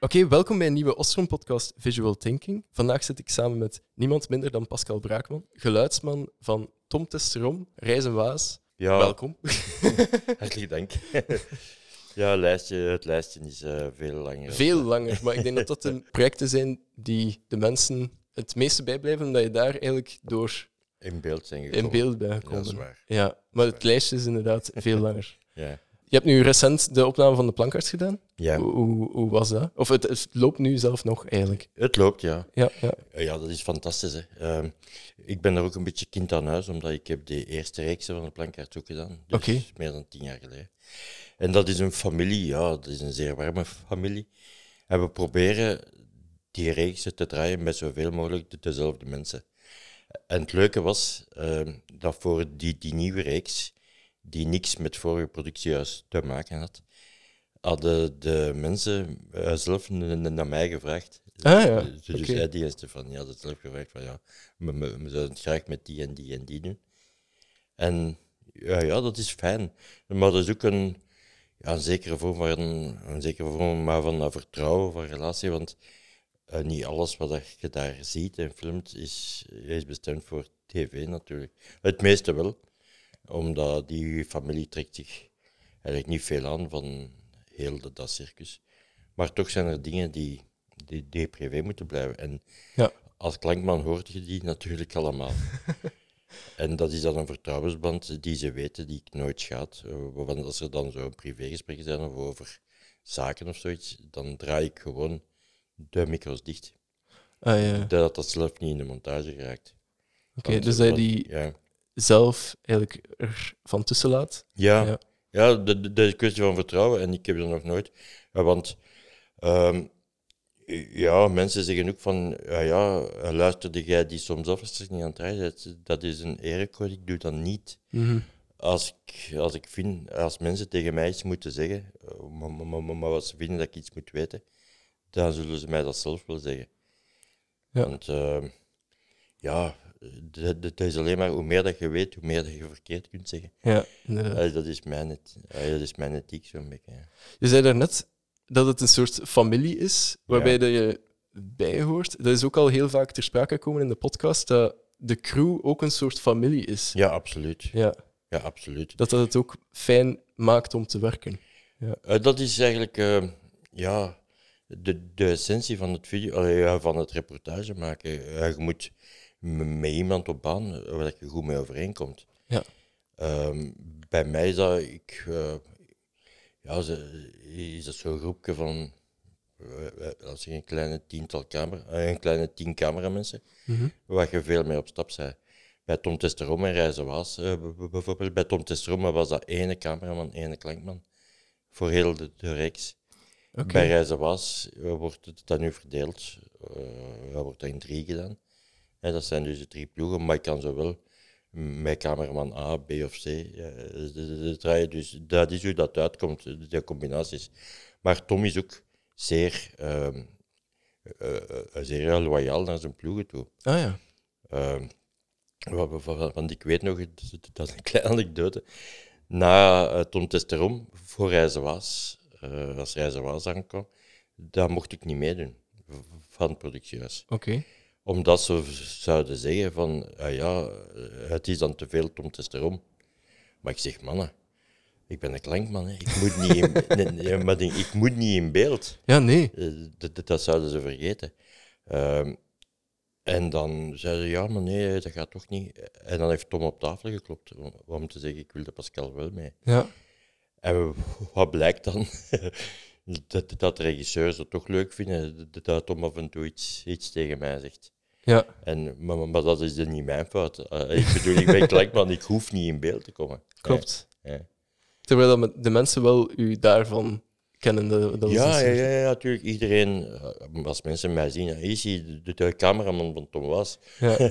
Oké, welkom bij een nieuwe Ostrom-podcast Visual Thinking. Vandaag zit ik samen met niemand minder dan Pascal Braakman, geluidsman van Tom Testerom, Reizen Waas. Ja, Welkom. hartelijk dank. ja, het lijstje, het lijstje is eh, veel langer. Veel langer, maar ik denk dat dat de projecten zijn die de mensen het meeste bijblijven, omdat je daar eigenlijk door In beeld zijn gekomen. in beeld bent Ja, dat is waar. Ja, maar het lijstje is inderdaad veel langer. Ja. Je hebt nu recent de opname van de plankaarts gedaan. ja, Hoe, hoe, hoe was dat? Of het, het loopt nu zelf nog eigenlijk. het loopt, ja. Ja, ja. Ja, dat is fantastisch. Hè. Ehm, ik ben er ook een beetje kind aan huis, omdat ik heb de eerste reeks van de plankaart ook gedaan. Dus Oké. meer dan tien jaar geleden. En dat is een familie, ja, dat is een zeer warme familie. En we proberen die reeksen te draaien met zoveel mogelijk de- dezelfde mensen. En het leuke was ehm, dat voor die, die nieuwe reeks, die niks met vorige productiehuis te maken had, hadden de mensen eh, zelf naar mij gevraagd. Ah, ja. Dus, dus Oké. Eddie en Stefanie hadden zelf gevraagd van ja, we, we, we zouden het graag met die en die en die doen. En ja, ja dat is fijn. Maar dat is ook een, ja, een zekere vorm van, een zekere vorm maar van eh, vertrouwen, van relatie, want eh, niet alles wat je daar ziet en filmt is, is bestemd voor tv natuurlijk. Het meeste wel, omdat die familie trekt zich eigenlijk niet veel aan van heel de, dat circus. Maar toch zijn er dingen die, die, die privé moeten blijven. En Ja. als klankman hoort je die natuurlijk allemaal. en dat is dan een vertrouwensband die ze weten, die ik nooit gaat. Eh, Want als er dan zo'n privégesprekken zijn of over zaken of zoiets, dan draai ik gewoon de micro's dicht. Ah, ja. Oké, Dat dat zelf niet in de montage geraakt. Want- dus dat want- die Ja, zelf eigenlijk ervan tussen laat. ja, Ja. ja. de, de, de is een kwestie van vertrouwen en ik heb dat nog nooit. Want ehm, ja, mensen zeggen ook van, ja, ja, luisterde jij die soms af als niet aan het draaien Dat, dat is een erecode, ik doe dat niet. Mhm. Als ik, als ik vind, als mensen tegen mij iets moeten zeggen, eh, maar, maar, maar, maar wat ze vinden dat ik iets moet weten, dan zullen ze mij dat zelf wel zeggen. Ja. Want ehm, ja, dat, dat is alleen maar hoe meer dat je weet, hoe meer dat je verkeerd kunt zeggen. Ja, inderdaad. Dat, is mijn, dat is mijn ethiek zo'n beetje. ja. Je zei daarnet dat het een soort familie is, waarbij Ja. dat je bij hoort. Dat is ook al heel vaak ter sprake gekomen in de podcast, dat de crew ook een soort familie is. Ja, absoluut. Ja, Ja, absoluut. dat dat het ook fijn maakt om te werken. Eh, dat is eigenlijk eh, ja, de, de essentie van het, video, ja, van het reportage maken. Eh, je moet met iemand op baan waar je goed mee overeenkomt. Ja. Ehm, bij mij is dat, ik, eh, ja, ze- is dat zo'n groepje van, eh, eh, als een kleine tiental camera, een kleine tien cameramensen, Mhm. waar je veel mee op stap bent. Bij Tom Testerom en Reizen b- bijvoorbeeld, bij Tom Testerom was dat ene cameraman, ene klankman, voor heel de, de reeks. Bij Reizen Waas eh, wordt het dan nu verdeeld, dat wordt dat in drie gedaan. En dat zijn dus de drie ploegen, maar ik kan zowel met cameraman A, B of C eh, draaien. Dus dat is hoe dat uitkomt, de, combinaties. Maar Tom is ook zeer, ehm, eh, eh, zeer loyaal naar zijn ploegen toe. Ah ja. Ehm, wa- wa- wa- want ik weet nog, dat- is een kleine anekdote. Na Tom Testerom, voor Reizen Waas, eh, als Reizen Waas aankwam, daar mocht ik niet meedoen van het productiehuis. Oké. Omdat ze zouden zeggen van, ah ja, het is dan te veel Tom Testerom. Maar ik zeg, mannen, ik ben een klankman, hè. Ik, moet niet in, nee, nee, maar ik, ik moet niet in beeld. Ja, nee. Eh, dat, dat- dat zouden ze vergeten. Ehm, en dan zeiden ze, ja, maar nee, dat gaat toch niet. En dan heeft Tom op tafel geklopt om, om te zeggen, ik wil de Pascal wel mee. Ja. En wat blijkt dan? dat, dat de regisseurs het toch leuk vinden, dat- dat Tom af en toe iets, iets tegen mij zegt. Ja. En, maar, maar- maar dat is dan niet mijn fout. Eh, ik bedoel, ik ben klankman, ik hoef niet in beeld te komen. Klopt. Ja. Terwijl de mensen wel u daarvan Dat, Ja, ja, ja, natuurlijk. Iedereen, eh, als mensen mij zien, is hij, de, de cameraman van Tom Was. Ja.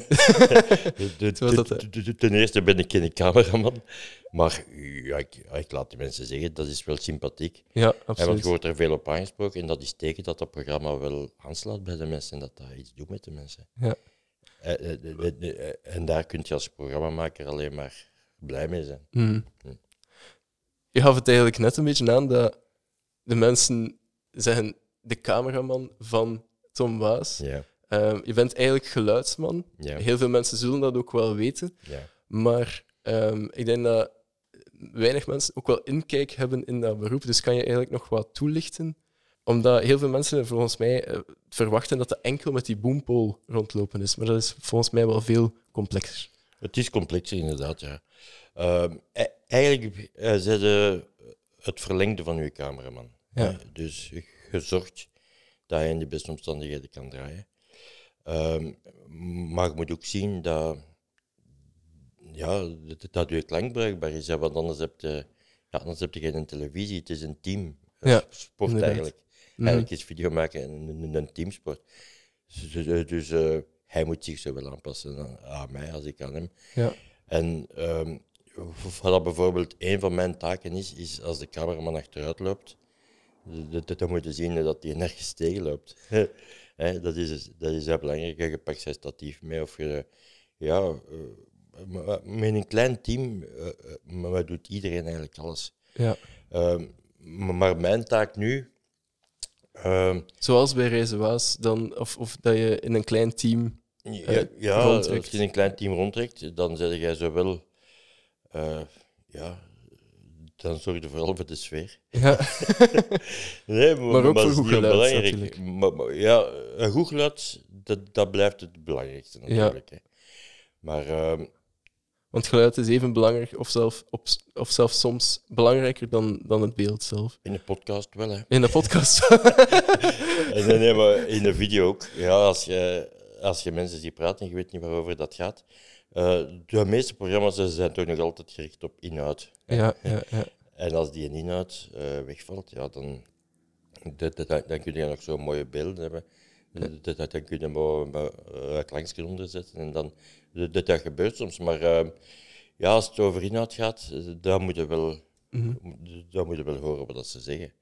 De- de- de- ten eerste ben ik geen cameraman, maar ja, ik, ik laat de mensen zeggen, dat is wel sympathiek. ja, En want absoluut. je wordt er veel op aangesproken en dat is teken dat dat programma wel aanslaat bij de mensen en dat dat iets doet met de mensen. Ja. Eh, eh, eh, eh, eh, En daar kun je als programmamaker alleen maar blij mee zijn. Mhm. Je gaf het eigenlijk net een beetje aan dat de mensen zeggen de cameraman van Tom Waas. Ja, Ehm, je bent eigenlijk geluidsman. ja, Heel veel mensen zullen dat ook wel weten. ja. Maar ehm, ik denk dat weinig mensen ook wel inkijk hebben in dat beroep. Dus kan je eigenlijk nog wat toelichten? Omdat heel veel mensen volgens mij eh, verwachten dat dat enkel met die boompole rondlopen is. Maar dat is volgens mij wel veel complexer. Het is complexer, inderdaad, ja. Ehm, e- eigenlijk uh, zijn ze het verlengde van uw cameraman. Ja. hè. Dus je zorgt dat hij in de beste omstandigheden kan draaien. Ehm, maar je moet ook zien dat, ja, dat, dat je klank bruikbaar is. hè, want anders heb je, ja, anders heb je geen televisie. Het is een team. Ja, sport inderdaad. eigenlijk. Mhm. Eigenlijk is video maken een, een, teamsport. Dus, dus, dus, eh, hij moet zich zo wel aanpassen aan, aan mij als ik aan hem. Ja. En ehm, wat dat bijvoorbeeld een van mijn taken is, is als de cameraman achteruit loopt, dat- dat- moet je zien dat hij nergens tegenloopt. Hè, dat, is, dat is heel belangrijk. Je pakt zijn statief mee of je, ja, eh, met een klein team eh, eh, maar doet iedereen eigenlijk alles. Ja. Ehm, maar mijn taak nu, ehm, Zoals bij Reizen Waas, dan, of, of dat je in een klein team. Ja, ja rondtrekt. als je een klein team rondtrekt, dan zeg jij zowel, eh ja, dan zorg je vooral voor de sfeer. Ja, Nee, maar, Maar ook voor goed geluid. Maar, maar ja, een goed geluid, dat, dat blijft het belangrijkste natuurlijk. Hè. Maar ehm, want geluid is even belangrijk, of, zelf, op, of zelfs soms belangrijker dan, dan het beeld zelf. in de podcast wel, hè. In de podcast. En nee, nee, maar in de video ook. Ja, als je, als je mensen ziet praten en je weet niet waarover dat gaat. eh, de meeste programma's zijn toch nog altijd gericht op inhoud. Ja, ja, ja. En als die inhoud eh, wegvalt, ja, dan, dat, dan kun je nog zo'n mooie beelden hebben. Dat, dat, dan kun je maar, maar uh, klankjes onderzetten en dan, dat, dat, gebeurt soms. Maar eh, ja, als het over inhoud gaat, eh, dan moet je wel, Mhm. dan moet je wel horen wat dat ze zeggen.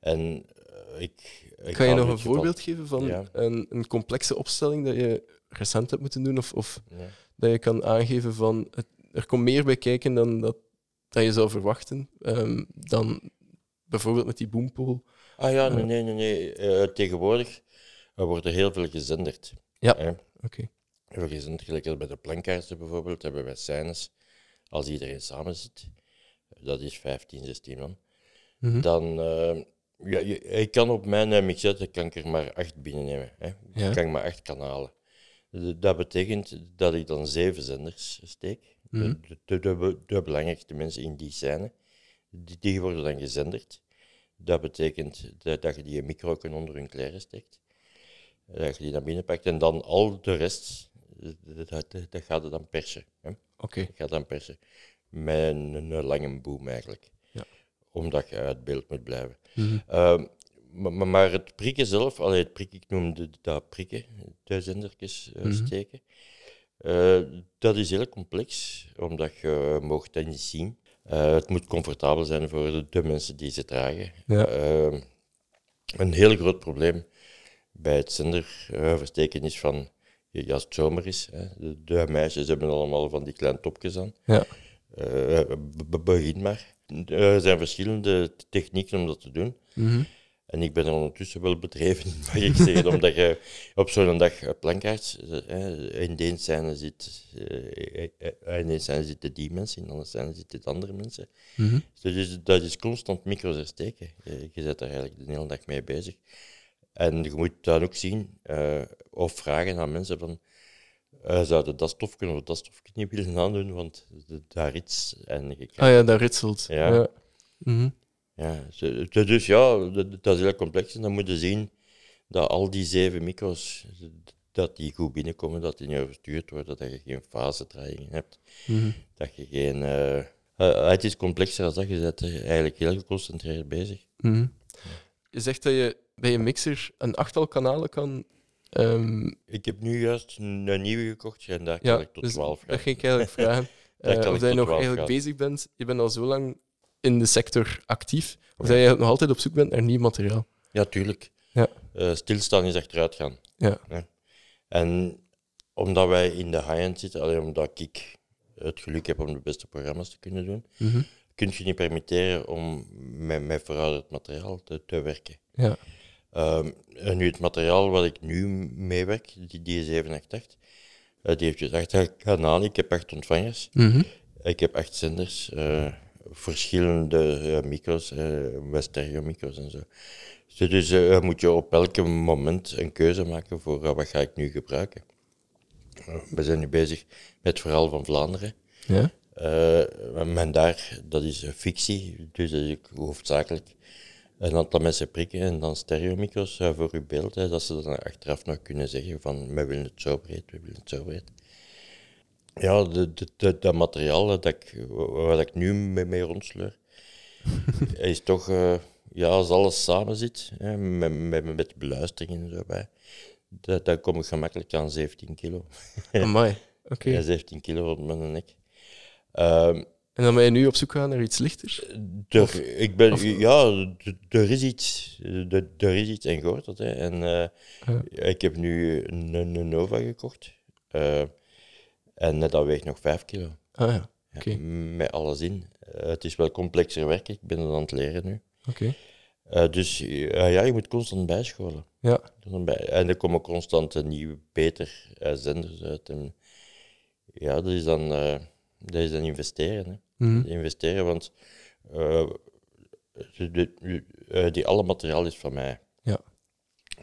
En eh, ik, ik Kan je nog een voorbeeld geven van Ja. een, een complexe opstelling dat je recent hebt moeten doen? Of, of Ja. dat je kan aangeven van het, er komt meer bij kijken dan dat, dat je zou verwachten. ehm, dan bijvoorbeeld met die boompool. Ah ja, nee, nee, nee. nee. Eh, tegenwoordig er wordt er heel veel gezenderd. Ja. Oké. Heel veel gezenderd, gelijk als bij de plankaarten bijvoorbeeld, hebben wij scènes. Als iedereen samen zit, dat is 15, 16 man, Mhm. dan... eh, ja, ik kan op mijn mixette kan ik er maar acht binnennemen. Hè. Ja. Ik kan maar acht kanalen. Dat betekent dat ik dan zeven zenders steek. De- Mhm. De, de, de, belangrijkste mensen in die scène, die, die worden dan gezenderd. Dat betekent dat, dat je die microken onder hun kleren steekt. Dat je die naar binnen pakt en dan al de rest, dat, dat, dat gaat dan persen. Hè. Oké. Dat gaat dan persen. Met een, lange boom eigenlijk. Ja. Omdat je uit beeld moet blijven. Mhm. Ehm, maar het prikken zelf, allee, het prikken, ik noemde dat prikken, de zendertjes eh, Mhm. steken, eh, dat is heel complex, omdat je mocht dat niet zien. Eh, het moet comfortabel zijn voor de, de mensen die ze dragen. Ja. Een heel groot probleem bij het zenderversteken is van, ja, als het zomer is, hè, de, de meisjes hebben allemaal van die kleine topjes aan. Ja. Eh, be- be- begin maar. Er zijn verschillende technieken om dat te doen. Mhm. En ik ben er ondertussen wel bedreven in, mag ik zeggen, omdat je op zo'n dag plankaart, eh, in de ene scène zit, eh, eh, in de ene scène zitten die mensen, in de andere scène zitten andere mensen. Mhm. Dus dat is, dat is constant micro's hersteken. Je, je bent daar eigenlijk de hele dag mee bezig. En je moet dan ook zien, of vragen aan mensen van, eh, zouden dat stofje of dat stofje niet willen aandoen, want daar iets. En je Ah ja, dat ritselt. Ja. Ja. Mhm. Ja, dus ja, dat, dat is heel complex. En dan moet je zien dat al die zeven micro's, dat die goed binnenkomen, dat die niet overstuurd worden, dat je geen fasedraaiingen hebt, Mhm. dat je geen... eh, eh, het is complexer dan dat, je bent er eigenlijk heel geconcentreerd bezig. Mhm. Je zegt dat je bij je mixer een achttal kanalen kan. ehm, Ik heb nu juist een, een nieuwe gekocht en daar kan ja, ik tot dus 12 gaan. dat ging ik eigenlijk vragen. Eh, kan of dat je nog 12 eigenlijk gaan. bezig bent. Je bent al zo lang in de sector actief. Of dat je nog altijd op zoek bent naar nieuw materiaal. Ja, tuurlijk. Ja. Eh, stilstaan is achteruit gaan. Ja. En omdat wij in de high-end zitten, alleen omdat ik het geluk heb om de beste programma's te kunnen doen, Mhm. kun je niet permitteren om met, met verouderd materiaal te, te werken. Ja. Ehm, en nu het materiaal wat ik nu meewerk, die, die 788, uh, die heeft dus acht kanalen. Ik heb acht ontvangers. Mhm. Ik heb acht zenders, eh, verschillende micro's, uh, stereo micro's en zo. Dus uh, moet je op elk moment een keuze maken voor wat ga ik nu gebruiken. we zijn nu bezig met het verhaal van Vlaanderen. Ja? en daar, dat is fictie, dus dat is hoofdzakelijk een aantal mensen prikken en dan stereomicro's voor uw beeld, hè, dat ze dan achteraf nog kunnen zeggen van, we willen het zo breed, we willen het zo breed. Ja, de, de, de, dat materiaal dat ik, waar ik nu mee, mee rondsleur, is toch, uh, ja, als alles samen zit, hè, met, met, met beluistering en zo bij, dat, dan kom ik gemakkelijk aan 17 kilo. Amai, oké. Ja, 17 kilo op mijn nek. Um, en dan ben je nu op zoek gaan naar iets lichter? Er, of, ik ben, of, ja, er is iets, er, er is iets en gehoord dat. Hè. En uh, ja. ik heb nu een, een Nova gekocht. Uh, en dat weegt nog 5 kilo. Ah ja, oké. Okay. met alles in. Uh, het is wel complexer werk, ik ben het aan het leren nu. Oké. Okay. dus ja, je moet constant bijscholen. Ja. En er komen constant nieuwe, beter zenders uit. En ja, dat is dan dat is dan investeren. Hè. Mm -hmm. Investeren, want die, die alle materiaal is van mij. Ja.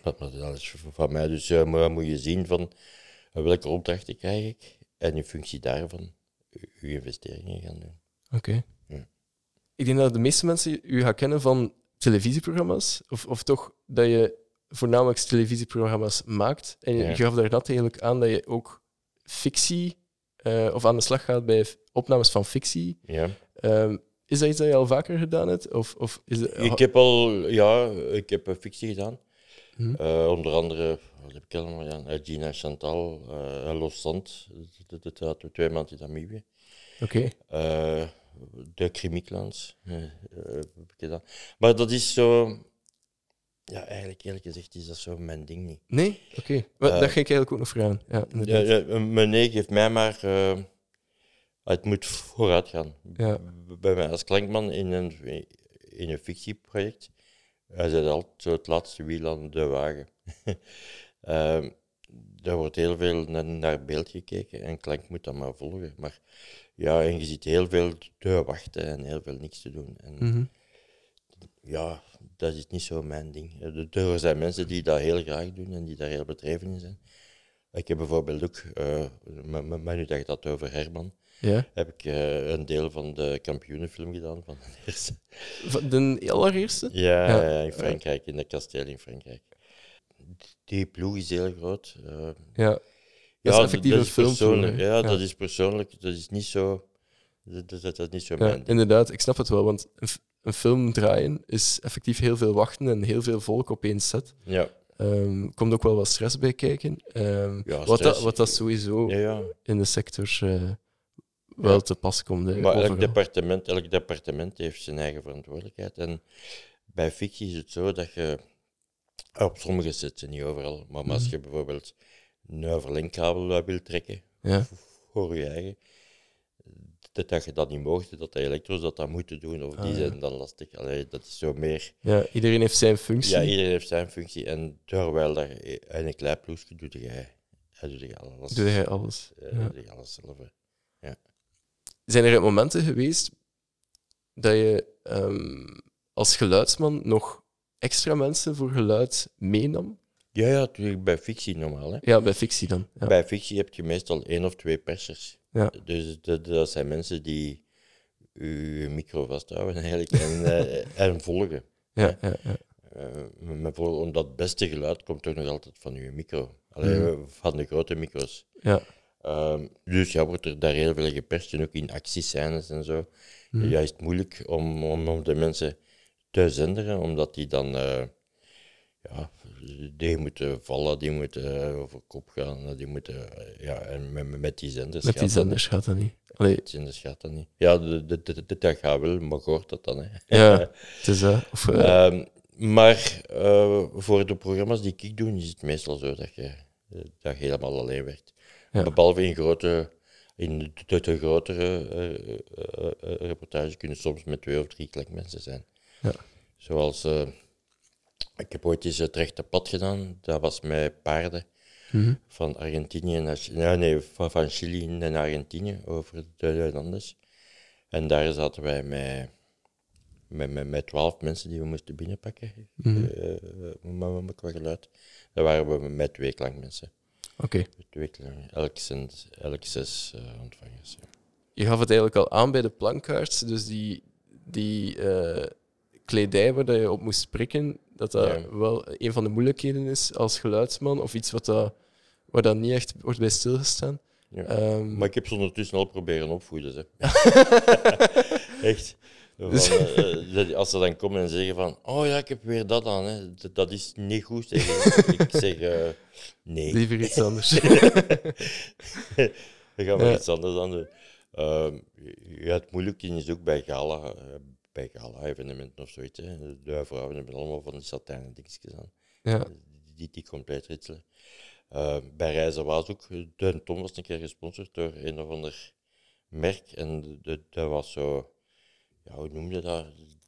Dat materiaal is van mij. Dus uh, moet, moet je zien van welke opdrachten krijg ik en in functie daarvan je investeringen gaan doen. Oké. Okay. Ja. Ik denk dat de meeste mensen u gaan kennen van televisieprogramma's, of, of toch dat je voornamelijk televisieprogramma's maakt. En je Ja. gaf daar net eigenlijk aan dat je ook fictie uh, of aan de slag gaat bij opnames van fictie. Ja. Um, is dat iets dat je al vaker gedaan hebt? Of, of is het, Ik heb al, ja, ik heb uh, fictie gedaan. Hm? Uh, onder andere, wat heb ik allemaal gedaan? Gina Chantal, uh, Los Sant, dat, dat hadden we twee maanden in Namibië. Oké. Okay. de Krimiklans heb ik gedaan. Maar dat is zo, ja, eigenlijk eerlijk gezegd is dat zo mijn ding niet. Nee? Oké. Okay. Dat ging ik eigenlijk ook nog vragen. Ja, ja, ja, mijn nee geeft mij maar... Het moet vooruit gaan. Ja. Bij mij als klankman in een, in een fictieproject, hij zit altijd zo het laatste wiel aan de wagen. uh, daar wordt heel veel naar, beeld gekeken en klank moet dan maar volgen. Maar ja, en je ziet heel veel te wachten en heel veel niks te doen. En, mm -hmm. Ja, dat is niet zo mijn ding. Er zijn mensen die dat heel graag doen en die daar heel bedreven in zijn. Ik heb bijvoorbeeld ook, uh, maar nu dat je dat over Herman, ja. heb ik uh, een deel van de kampioenenfilm gedaan van de eerste. Van de allereerste? Ja, ja. in Frankrijk, in de kasteel in Frankrijk. Die ploeg is heel groot. Uh, ja, dat is effectief dat een persoonlijk. Ja, ja, dat is persoonlijk. Dat is niet zo. Dat, dat, dat niet zo ja. Inderdaad, ik snap het wel, want een, een, film draaien is effectief heel veel wachten en heel veel volk op één set. Ja. Um, komt ook wel wat stress bij kijken. Um, ja, wat, dat, wat dat sowieso in de sector uh, wel te pas komt. Hè, maar elk departement, elk departement heeft zijn eigen verantwoordelijkheid. En bij fictie is het zo dat je op sommige sets, niet overal, maar als je bijvoorbeeld een overlengkabel wil trekken ja. voor je eigen, dat, dat je dat niet mocht, dat de elektro's dat dat moeten doen, of die Ah, ja. zijn dan lastig. Allee, dat is zo meer. ja, iedereen heeft zijn functie. Ja, iedereen heeft zijn functie. En terwijl in een klein ploegje doet jij, doet jij alles. Doe jij alles. eh, Ja. jij alles zelf. hè. Zijn er momenten geweest dat je ehm, als geluidsman nog extra mensen voor geluid meenam? Ja, ja, natuurlijk bij fictie normaal. Hè. Ja, bij fictie dan. Ja. Bij fictie heb je meestal één of twee persers. Ja. Dus dat, dat zijn mensen die je micro vasthouden eigenlijk en, eh, en volgen. Ja, ja, ja. Uh, maar voor, omdat het beste geluid komt toch nog altijd van je micro. Alleen van de grote micro's. ja. Um, dus ja, wordt er daar heel veel geperst en ook in actiescènes en zo. Mhm. Ja, is het moeilijk om, om, om de mensen te zenderen, omdat die dan, uh, ja, die moeten vallen, die moeten uh, over kop gaan, die moeten, uh, ja, en met, met die zenders Met die zenders gaat dat niet. Allee, niet. Met die zenders gaat dat niet. Ja, de, de, de, de, dat gaat wel, maar hoort dat dan, hè. ja, het is dat. Of, eh, Um, maar uh, voor de programma's die ik doe, is het meestal zo dat je, dat je helemaal alleen werkt. Ja. Behalve in grote, in de, de grotere uh, uh, reportages kunnen soms met twee of drie klankmensen zijn. Ja. Zoals Ik heb ooit eens het rechte pad gedaan. Dat was met paarden Mhm. van Argentinië naar nee, nee, van, van Chili naar Argentinië over de Andes. En daar zaten wij met, met, met, met 12 mensen die we moesten binnenpakken. Eh, met, met qua geluid. Daar waren we met twee mensen. Oké. Lang. Elk, zes- elk zes eh, ontvangers. ja. Je gaf het eigenlijk al aan bij de plankaarts, dus die, die eh, kledij waar je op moest prikken, dat dat Ja. wel een van de moeilijkheden is als geluidsman, of iets wat dat, waar dat niet echt wordt bij stilgestaan. Ja. Ehm, Maar ik heb ze ondertussen al proberen opvoeden. Hè. Echt. Dus- eh, als ze dan komen en zeggen van, oh ja, ik heb weer dat aan, hè. Dat, dat is niet goed. Zeg ik. zeg, eh, nee, Liever iets anders. dan gaan we Ja. iets anders aan doen. Ehm, ja, het moeilijke is ook bij gala, eh, bij gala-evenementen of zoiets. Hè. De vrouwen hebben allemaal van die satijnen dingetjes aan. ja. die, die compleet ritselen. Eh, bij Reizen was ook, de Tom was een keer gesponsord door een of ander merk. En dat was zo, ja, hoe noem je dat? Die,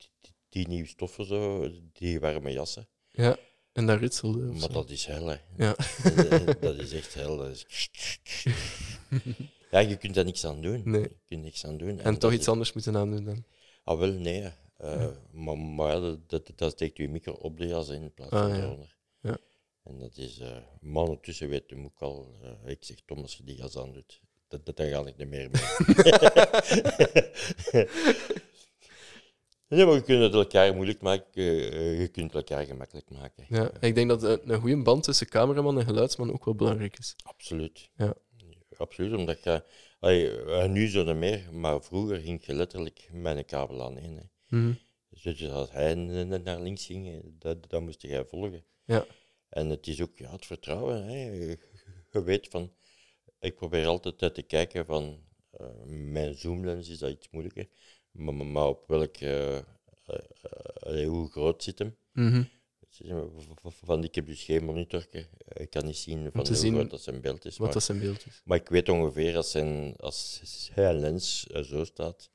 die, nieuwe stoffen zo, die warme jassen. ja, en dat ritselde. Maar zo. dat is hel, hè. Ja. Dat, dat is echt hel. Is... Ja, je kunt daar niks aan doen. Nee. Je kunt niks aan doen. En toch is- iets anders moeten aandoen dan. Ah, wel, nee. eh, Maar, dat, dat, dat steekt je micro op de jas in plaats Ah, van ja. eronder. Ja. En dat is... eh maar ondertussen weet hem ook al... eh, ik zeg, Tom, als je die jas aan doet, dat, dat, dan ga ik niet meer mee. nee, maar je kunt het elkaar moeilijk maken. je kunt het elkaar gemakkelijk maken. Ja, ik denk dat een, een goede band tussen cameraman en geluidsman ook wel belangrijk is. Absoluut. Ja. Absoluut, omdat je... allee, eh, nu zo meer, maar vroeger ging je letterlijk met een kabel aan één. hè. Mhm. Dus als hij naar links ging, dat, dat moest jij volgen. Ja. En het is ook ja, het vertrouwen. Hè. Je, weet van, ik probeer altijd te kijken van, eh, mijn zoomlens is dat iets moeilijker, maar, op welk, eh, hoe groot zit hem? Mhm. Van, ik heb dus geen monitor, ik kan niet zien van hoe zien groot dat zijn beeld is. Wat maar, dat zijn beeld is. maar ik weet ongeveer als zijn, als zijn lens eh, zo staat,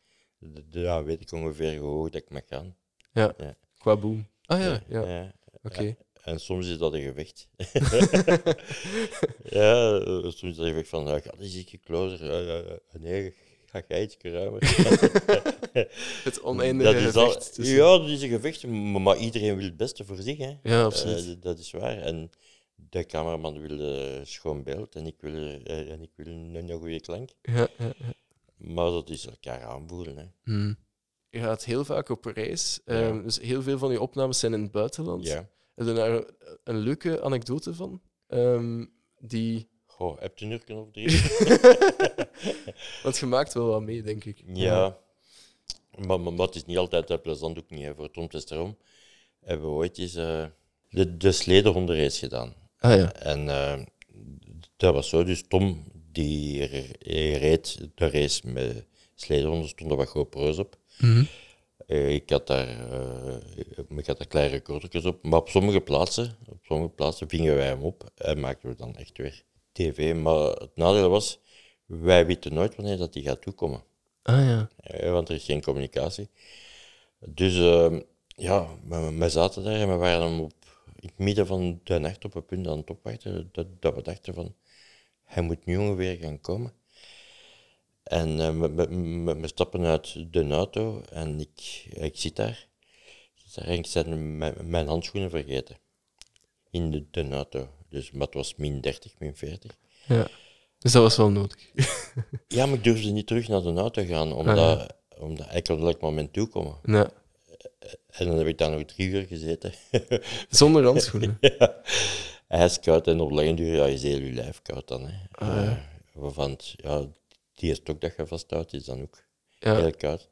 d- d- ja, weet ik ongeveer hoe hoog dat ik mag gaan. Ja, Ja. qua boom. Ah ja, ja, ja. oké. En soms is dat een gevecht. ja, eh, soms is dat een gevecht van, uh, ga eens ietsje closer. Eh, eh, nee, ga ruimer. Het oneindige dat is al- gevecht. tussen- Ja, dat is een gevecht, maar, iedereen wil het beste voor zich. Hè. Ja, absoluut. Eh, dat is waar. En de cameraman wil eh, schoon beeld en ik wil, eh, en ik wil een, een goede klank. Ja, ja, ja. Maar dat is elkaar aanvoelen. Hè. Hmm. Je gaat heel vaak op reis. Ja. Ehm, dus heel veel van je opnames zijn in het buitenland. Ja. Heb je daar een leuke anekdote van? Ehm, die... Goh, heb je een uur of drie? Want je maakt wel wat mee, denk ik. Ja, maar, maar, maar het is niet altijd uh, plezant ook niet. Hè. Voor Tom Testerom hebben we ooit eens eh, de, de gedaan. Ah ja. En eh, dat was zo, dus Tom die re- reed de race met sledehonden, stonden wat GoPro's op. Mhm. Eh, ik, had daar, ik had daar kleine recordertjes op, maar op sommige plaatsen, op sommige plaatsen vingen wij hem op en maakten we dan echt weer tv. Maar het nadeel was, wij weten nooit wanneer dat die gaat toekomen. Ah ja. Eh, want er is geen communicatie. Dus eh, ja, we, we zaten daar en we waren hem op, in het midden van de nacht op een punt aan het opwachten, dat, dat we dachten van, hij moet nu ongeveer gaan komen. En eh, we, we, we- we stappen uit de auto en ik, ik zit daar. Ik zit daar en ik ben mijn, mijn handschoenen vergeten. In de, de auto. Dus maar het was min 30, min 40. ja. Dus dat was wel nodig. Ja, maar ik durfde niet terug naar de auto gaan, omdat, omdat ik op elk moment toekomen. ja. En dan heb ik daar nog drie uur gezeten. Zonder handschoenen. ja. Ijskoud en op lange duur, ja, is heel je lijf koud dan. Hè. Ah, ja. Eh, waarvan, ja, die stok dat je vasthoudt, is dan ook Ja. heel koud.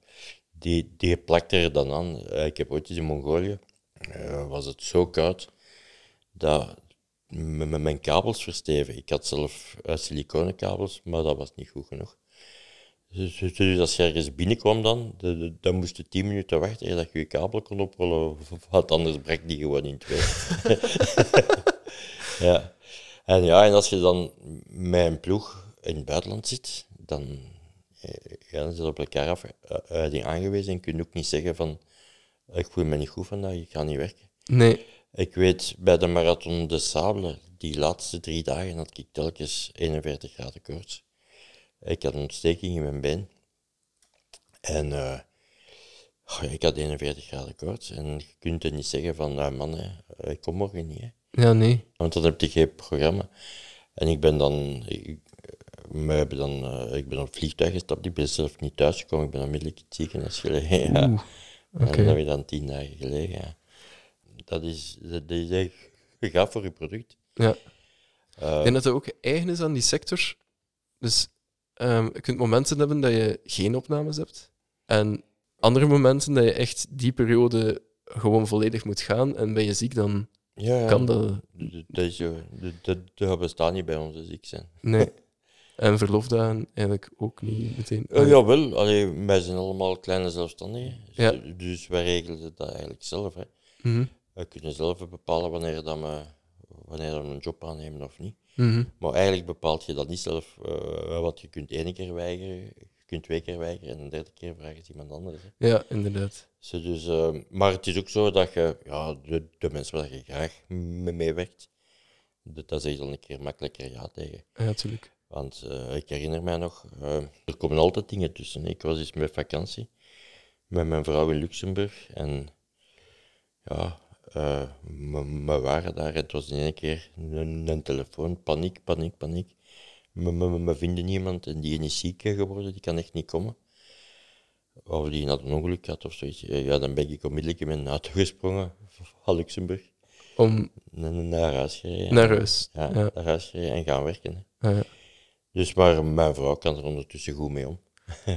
Die, die plakt er dan aan. Eh, ik heb ooit eens in Mongolië, eh, was het zo koud, dat mijn kabels versteven. Ik had zelf uh, siliconen kabels, maar dat was niet goed genoeg. Dus, dus- dus als je ergens binnenkwam dan, de- dan moest je tien minuten wachten dat je je kabel kon oprollen, want anders brak die gewoon in twee. ja. En ja, en als je dan met een ploeg in het buitenland zit, dan, eh, ja, je op elkaar af, eh, uiting aangewezen en kun je ook niet zeggen van, ik voel me niet goed vandaag, ik ga niet werken. Nee. Ik weet, bij de Marathon de Sable, die laatste drie dagen had ik telkens 41 graden koorts. Ik had een ontsteking in mijn been. En eh, ik had 41 graden koorts. En je kunt er niet zeggen van, nou man, hè, ik kom morgen niet. Hè. Ja, nee. Want dan heb je geen programma. En ik ben dan, ik, hebben dan, eh, ik ben op het vliegtuig gestapt, ik ben zelf niet thuisgekomen, ik ben onmiddellijk in het ziekenhuis gelegen. Ja. En dan heb je dan tien dagen gelegen. Ja. Dat, is, dat is echt gaaf voor je product. Ja. Ik denk dat het ook eigen is aan die sector. Dus ehm, je kunt momenten hebben dat je geen opnames hebt. En andere momenten dat je echt die periode gewoon volledig moet gaan. En ben je ziek, dan ja, ja. kan dat. Dat, is dat, dat, bestaat niet bij ons als ziek zijn. Nee. En verlofdagen eigenlijk ook niet meteen. Uh, jawel, allee, wij zijn allemaal kleine zelfstandigen. Ja. Dus- Dus wij regelen dat eigenlijk zelf. Hè. Mhm, kunnen zelf bepalen wanneer, dat we, wanneer we een job aannemen of niet. mhm. Maar eigenlijk bepaalt je dat niet zelf, eh, wat je kunt één keer weigeren, je kunt twee keer weigeren en een derde keer vragen is iemand anders. Hè. Ja, inderdaad. Zo, dus, eh, maar het is ook zo dat je, ja, de, de mensen waar je graag mee meewerkt, dat, zeg je dan een keer makkelijker ja tegen. Ja, natuurlijk. Want eh, ik herinner mij nog, eh, er komen altijd dingen tussen. Ik was eens met vakantie met mijn vrouw in Luxemburg en ja, eh, we waren daar het was in één keer een, een telefoon, paniek, paniek, paniek. We, vinden niemand en die is ziek geworden, die kan echt niet komen. Of die had een ongeluk gehad of zoiets. Ja, dan ben ik onmiddellijk in mijn auto gesprongen van Luxemburg Om naar, huis gereden. naar huis. Ja, Ja. naar huis gereden en gaan werken. Ah, ja. Dus maar mijn vrouw kan er ondertussen goed mee om.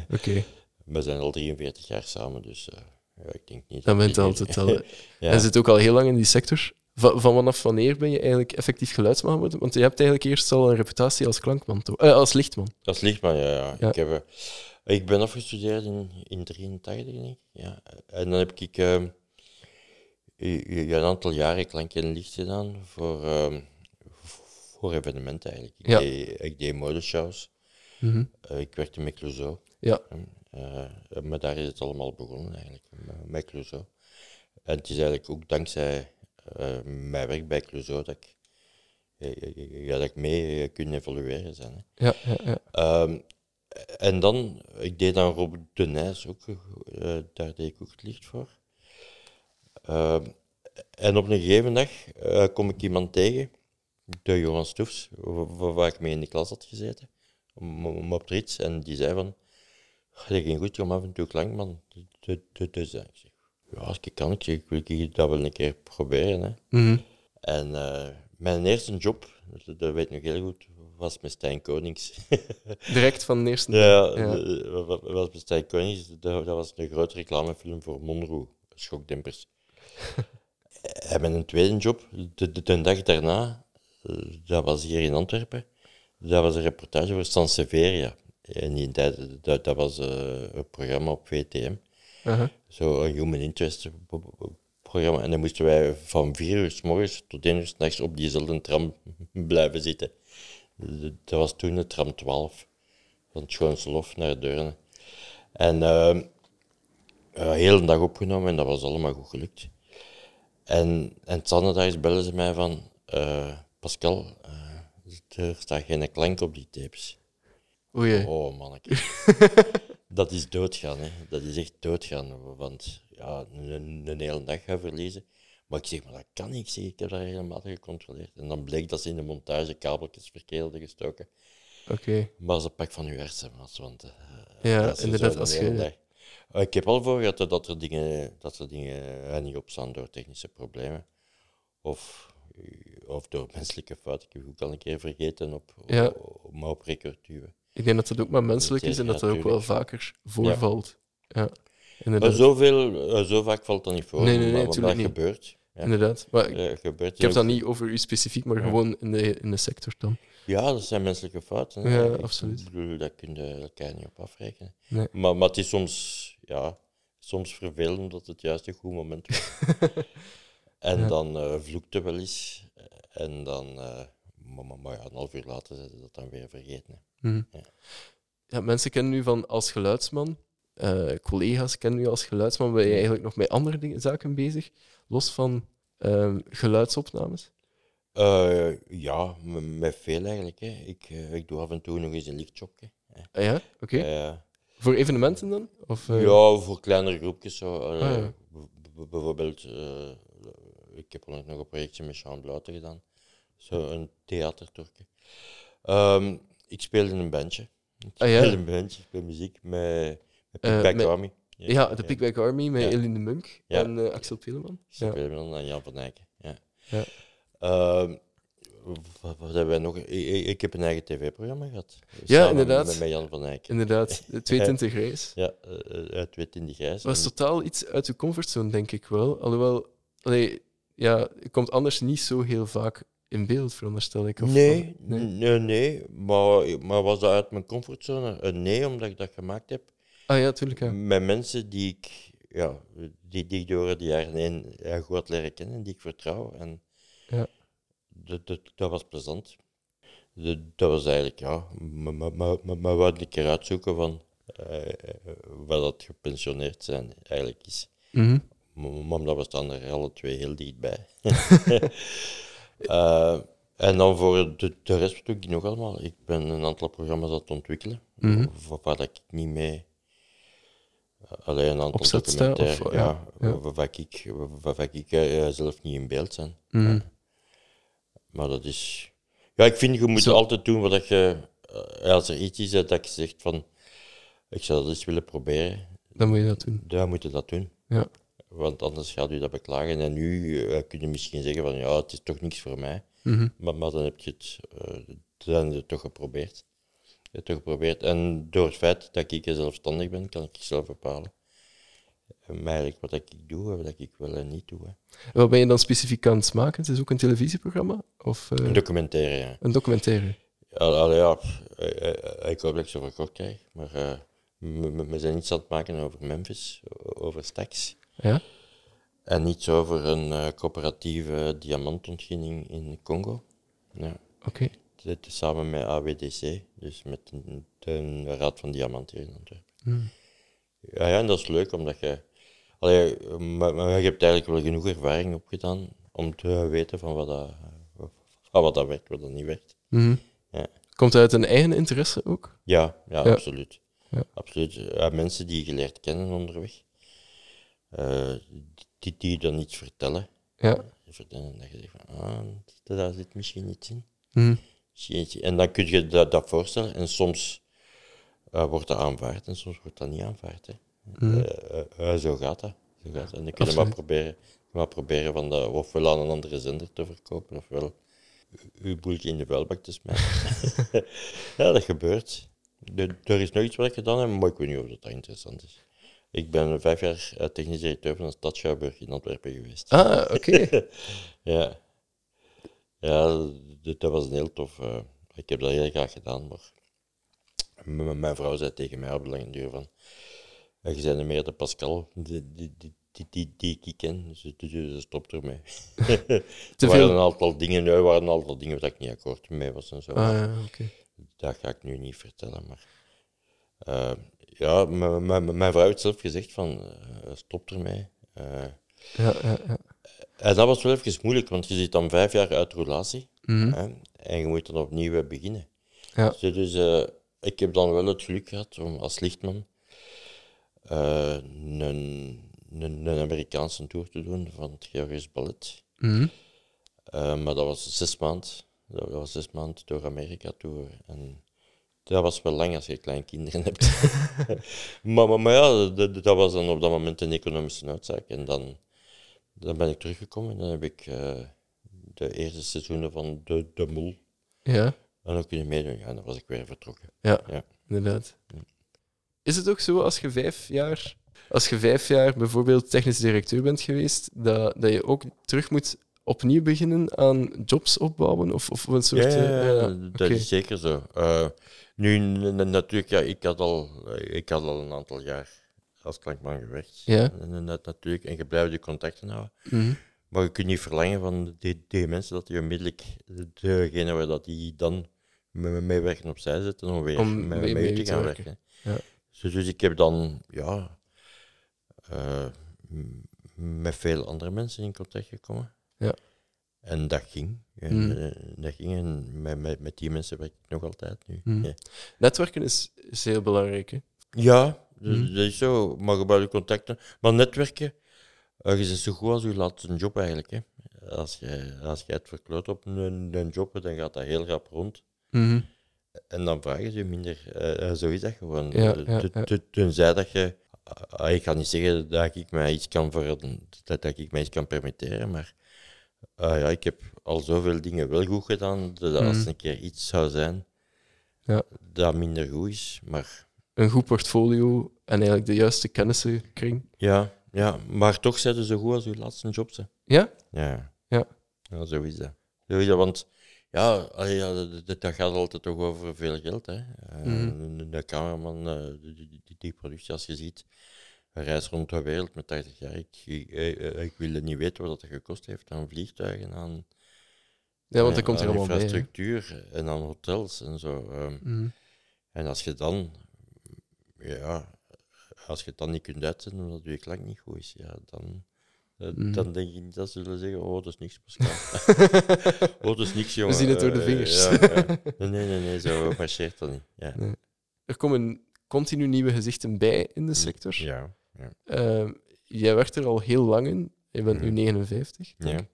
Oké, We zijn al 43 jaar samen, dus eh, ja, ik denk niet. dan dat bent je altijd al. ja. En zit ook al heel lang in die sector. Va- van vanaf wanneer ben je eigenlijk effectief geluidsman geworden? Want je hebt eigenlijk eerst al een reputatie als klankman, toch? Eh, als lichtman. Is lichtman, ja. ja. Ja. Ik, heb, eh, ik ben afgestudeerd in, in 83, denk ik. Ja. En dan heb ik eh, i- een aantal jaren klank en licht gedaan voor, eh, voor evenementen eigenlijk. Ik, Ja. deed, ik deed modeshows. Mhm. Eh, ik werkte met Clouseau. Ja, Eh, maar daar is het allemaal begonnen eigenlijk, met- Clouseau. En het is eigenlijk ook dankzij eh, mijn werk bij Clouseau dat ik, ja, ja, dat ik mee eh, kunnen evolueren zijn. Hè. ja, ja. ja. Ehm, en dan, ik deed dan Rob de Nijs ook, eh, daar deed ik ook het licht voor. Ehm, en op een gegeven dag eh, kom ik iemand tegen, de Johan Stoefs, wa- wa- waar ik mee in de klas had gezeten, om, om op de en die zei van, dat ging goed, kom af en toe klank, man. Dus, ik zeg, ja, als ik kan, ik, zeg, ik wil dat wel een keer proberen. Hè. Mhm. En eh, mijn eerste job, dat, dat weet ik nog heel goed, was met Stijn Konings. Direct van de eerste. Ja, Ja. was bij Stijn Konings, dat, dat was een grote reclamefilm voor Monroe, schokdempers. en mijn tweede job, de, de, de dag daarna, eh, dat was hier in Antwerpen, dat was een reportage voor Sanseveria. In die tijd, dat, dat was eh, een programma op VTM, Aha. zo een human interest pro- pro- programma. En dan moesten wij van vier uur s morgens tot één uur s nachts op diezelfde tram blijven zitten. Dat was toen de tram 12, van het Schoonse Lof naar Deurne. En eh, eh, heel dag opgenomen en dat was allemaal goed gelukt. En, en zondags bellen ze mij van, eh, Pascal, eh, er staat geen klank op die tapes. Oei. Oh, manneke. dat is doodgaan, hè. Dat is echt doodgaan. Want ja, een, een hele dag gaan verliezen. Maar ik zeg, maar dat kan niet. Ik zeg, ik heb dat helemaal gecontroleerd. En dan bleek dat ze in de montage kabeltjes verkeerd gestoken. Oké. Maar ze pak van uw hersenmas, want... eh, Ja, inderdaad, als je- dag. Ik heb al voor gehad dat- er dingen, dat er dingen eh, niet opstaan door technische problemen. Of, of door menselijke fouten. Ik heb ook al een keer vergeten op, op, Ja. op, maar op. Ik denk dat dat ook maar menselijk is en dat dat ook wel vaker voorvalt. Ja, Maar zoveel, eh, zo vaak valt dat niet voor. Nee, nee, nee, maar, dat niet. gebeurt. Ja. Inderdaad. Maar ik, Ja, gebeurt ik heb dat niet over u specifiek, maar gewoon in de, in de sector dan. Ja, dat zijn menselijke fouten. hè. Ja, Ik absoluut. bedoel, dat kun je elkaar niet op afrekenen. Nee. Maar, maar het is soms, ja, soms vervelend omdat het juist een goed moment was. en Ja. dan eh vloekt het wel eens. En dan, eh, maar, maar, maar ja, een half uur later zijn ze dat dan weer vergeten. hè. Mhm. Ja. Ja, mensen kennen u van als geluidsman. eh, collega's kennen u als geluidsman. Ben je eigenlijk nog met andere dingen, zaken bezig? Los van ehm, geluidsopnames? Eh, ja, met veel eigenlijk. Hè. Ik, eh, ik doe af en toe nog eens een lichtjobje. Ah, ja, oké. Voor evenementen dan? Of, Ja, voor kleinere groepjes. Zo. Ah, ja. bijvoorbeeld, ik heb onlangs nog een projectje met Jean Bluiten gedaan. Zo een theatertoertje. Ehm, ik speel in een bandje. Ik Ah, ja? een bandje, ik speel muziek met, met Eh, Big Back met- Army. Ja, de Pickback Army met. Eline de Munk en eh, Axel Ja. speel dan aan Jan van Eycken. Ja. Ja. Ehm, wat, hebben wij nog? Ik, ik- heb een eigen tv-programma gehad. Ja, samen inderdaad. Met, met Jan van Eycken. Inderdaad, de twee tinten grijs. Ja, in de Grijs. was En- totaal iets uit uw comfortzone, denk ik wel. Alhoewel, allee, ja, je komt anders niet zo heel vaak in beeld, veronderstel ik. Of, nee, of- nee. nee, nee, Maar, maar was dat uit mijn comfortzone? Een nee, omdat ik dat gemaakt heb. Ah ja, tuurlijk. Ja. Met mensen die ik, ja, die, die ik door de jaren heen ja, goed had leren kennen, die ik vertrouw. En Ja. dat, dat, dat was plezant. Dat, dat was eigenlijk, ja, maar, maar, maar, maar, wou een keer uitzoeken van eh, wat dat gepensioneerd zijn eigenlijk is. Maar maar omdat we staan er alle twee heel dichtbij. Eh, en dan voor de, de rest doe ik nog allemaal. Ik ben een aantal programma's aan het ontwikkelen, Mhm. waar, ik niet mee... eh, alleen een aantal documentaire, of- ja, ja, ja. Waar, ik, waar, waar ik eh, zelf niet in beeld ben. Mhm. Maar dat is... Ja, ik vind, je moet Zo. altijd doen wat dat je... eh, als er iets is dat je zegt van... Ik zou dat eens willen proberen, Dan moet je dat doen. dan moet je dat doen. Ja. Want anders gaat u dat beklagen. En nu eh, kun je misschien zeggen van ja, het is toch niks voor mij. Mhm. Maar, maar dan heb je het, eh, dan het toch geprobeerd. Het toch geprobeerd. En door het feit dat ik zelfstandig ben, kan ik zelf bepalen. eh, Eigenlijk wat ik doe en wat ik wel en niet doe. Hè. Wat ben je dan specifiek aan het maken? Het is ook een televisieprogramma? Of eh, Een documentaire, ja. een documentaire? Al- ja, eh, ik hoop dat ik ze verkocht krijg. Maar we- zijn iets aan het maken over Memphis, over Stax. Ja? En iets over een eh, coöperatieve diamantontginning in Congo. Ja. Oké. Dit is samen met AWDC, dus met de, de Raad van Diamant hier in Antwerpen. Hmm. Ja, ja, en dat is leuk, omdat je... Allee, maar, maar je hebt eigenlijk wel genoeg ervaring opgedaan om te weten van wat dat, van wat dat werkt, wat dat niet werkt. Mhm. Ja. Komt het uit een eigen interesse ook? Ja, ja, Ja. absoluut. Ja. absoluut. Mensen die je leert kennen onderweg, eh, die, die dan iets vertellen. Ja. vertellen dat je zegt van, ah, daar zit misschien iets in. Mhm. Misschien iets in. En dan kun je dat, dat voorstellen en soms eh, wordt dat aanvaard en soms wordt dat niet aanvaard. Hè. Mhm. Eh, zo gaat dat. Zo gaat dat. En dan kun je maar proberen, maar proberen van dat ofwel aan een andere zender te verkopen, ofwel uw boeltje in de vuilbak te smijten. ja, dat gebeurt. De- er is nog iets wat ik gedaan heb, maar ik weet niet of dat interessant is. Ik ben vijf jaar eh, technisch directeur van een stad Schouwburg in Antwerpen geweest. Ah, oké. Ja. Ja, dat was een heel tof. eh, ik heb dat heel graag gedaan, maar mijn vrouw zei tegen mij op de lange duur van "Ja, je bent meer de Pascal die, die, die, die, die, ik ken, dus, dus, dus stop ermee. Er waren een aantal dingen, er waren een aantal dingen waar ik niet akkoord mee was en zo. Ah, ja. Dat ga ik nu niet vertellen, maar... eh, ja, mijn vrouw heeft zelf gezegd van, eh, stop ermee. Eh, Ja, ja, ja. en dat was wel even moeilijk, want je zit dan vijf jaar uit relatie Mhm. hè, en je moet dan opnieuw beginnen. Ja. Dus, eh, ik heb dan wel het geluk gehad om als lichtman een, een, een Amerikaanse tour te doen van het Georgisch Ballet. Mhm. Maar dat was zes maanden. Dat was zes maanden door Amerika tour. En dat was wel lang als je kleine kinderen hebt. maar, maar, maar ja, dat, dat was dan op dat moment een economische noodzaak. En dan, dan ben ik teruggekomen en dan heb ik eh, de eerste seizoenen van De, de Mol Ja, en dan kun je meedoen. Ja, en dan was ik weer vertrokken. ja, Ja. inderdaad. Is het ook zo als je vijf jaar, als je vijf jaar bijvoorbeeld technisch directeur bent geweest, dat, dat je ook terug moet opnieuw beginnen aan jobs opbouwen? Of, of een soort. Ja, ja, eh, ja, dat is zeker zo. Eh, nu, natuurlijk, ja, ik had, al, eh, ik had al een aantal jaar als klankman gewerkt. Ja. En, dat natuurlijk, en je blijft je contacten houden. Mhm. Maar je kunt niet verlangen van die, die mensen dat die onmiddellijk degene waar dat die dan me- mee werken opzij zetten om weer Om met, mee- mee te gaan werken. werken. Ja. Dus, dus ik heb dan, ja, eh, m- met veel andere mensen in contact gekomen. Ja. En dat ging. En, Mm. eh, dat ging en met, met, met die mensen werk ik nog altijd nu. Mm. Ja. Netwerken is, is heel belangrijk. Hè? Ja, dat, Mhm. dat is zo. Maar gebruik contacten. Maar netwerken, eh, je bent zo goed als je laatste job eigenlijk. Hè. Als je, als je het verkloot op een, een job, dan gaat dat heel rap rond. Mhm. En dan vragen ze je minder. eh, zo is dat gewoon. Ja, ja, te- ja. te- Tenzij dat je. ah, ik ga niet zeggen dat ik mij iets kan, ver, dat, dat ik mij iets kan permitteren, maar ah ja, ik heb al zoveel dingen wel goed gedaan, dat als Mhm. er een keer iets zou zijn Ja. dat minder goed is. Maar Een goed portfolio en eigenlijk de juiste kennissenkring. ja, ja maar toch zijn ze zo goed als je laatste job. Hè. Ja? Ja. Ja. ja, zo is dat. Zo is dat, want ja, dat, gaat altijd toch over veel geld. Hè. Eh, Mhm. de, cameraman, eh, die, die, die, die productie, als je ziet, reis rond de wereld met 80 jaar. Ik, ik, eh, ik wil niet weten wat dat gekost heeft aan vliegtuigen, aan, Ja, want eh, dat komt aan infrastructuur en aan hotels en zo. ehm. Mhm. En als je dan, ja, als je het dan niet kunt uitzenden omdat je klank niet goed is, ja, dan, eh, Mhm. dan denk ik niet dat ze zullen zeggen, oh, dat is niks, Pascal. oh, dat is niks, jongen. zien het door de vingers. ja. Nee, nee, nee, nee, zo marcheert dat niet. Ja. Er komen continu nieuwe gezichten bij in de sector. Ja, ja. Ehm, jij werkt er al heel lang in. Je bent nu Mhm. 59. denk Ja.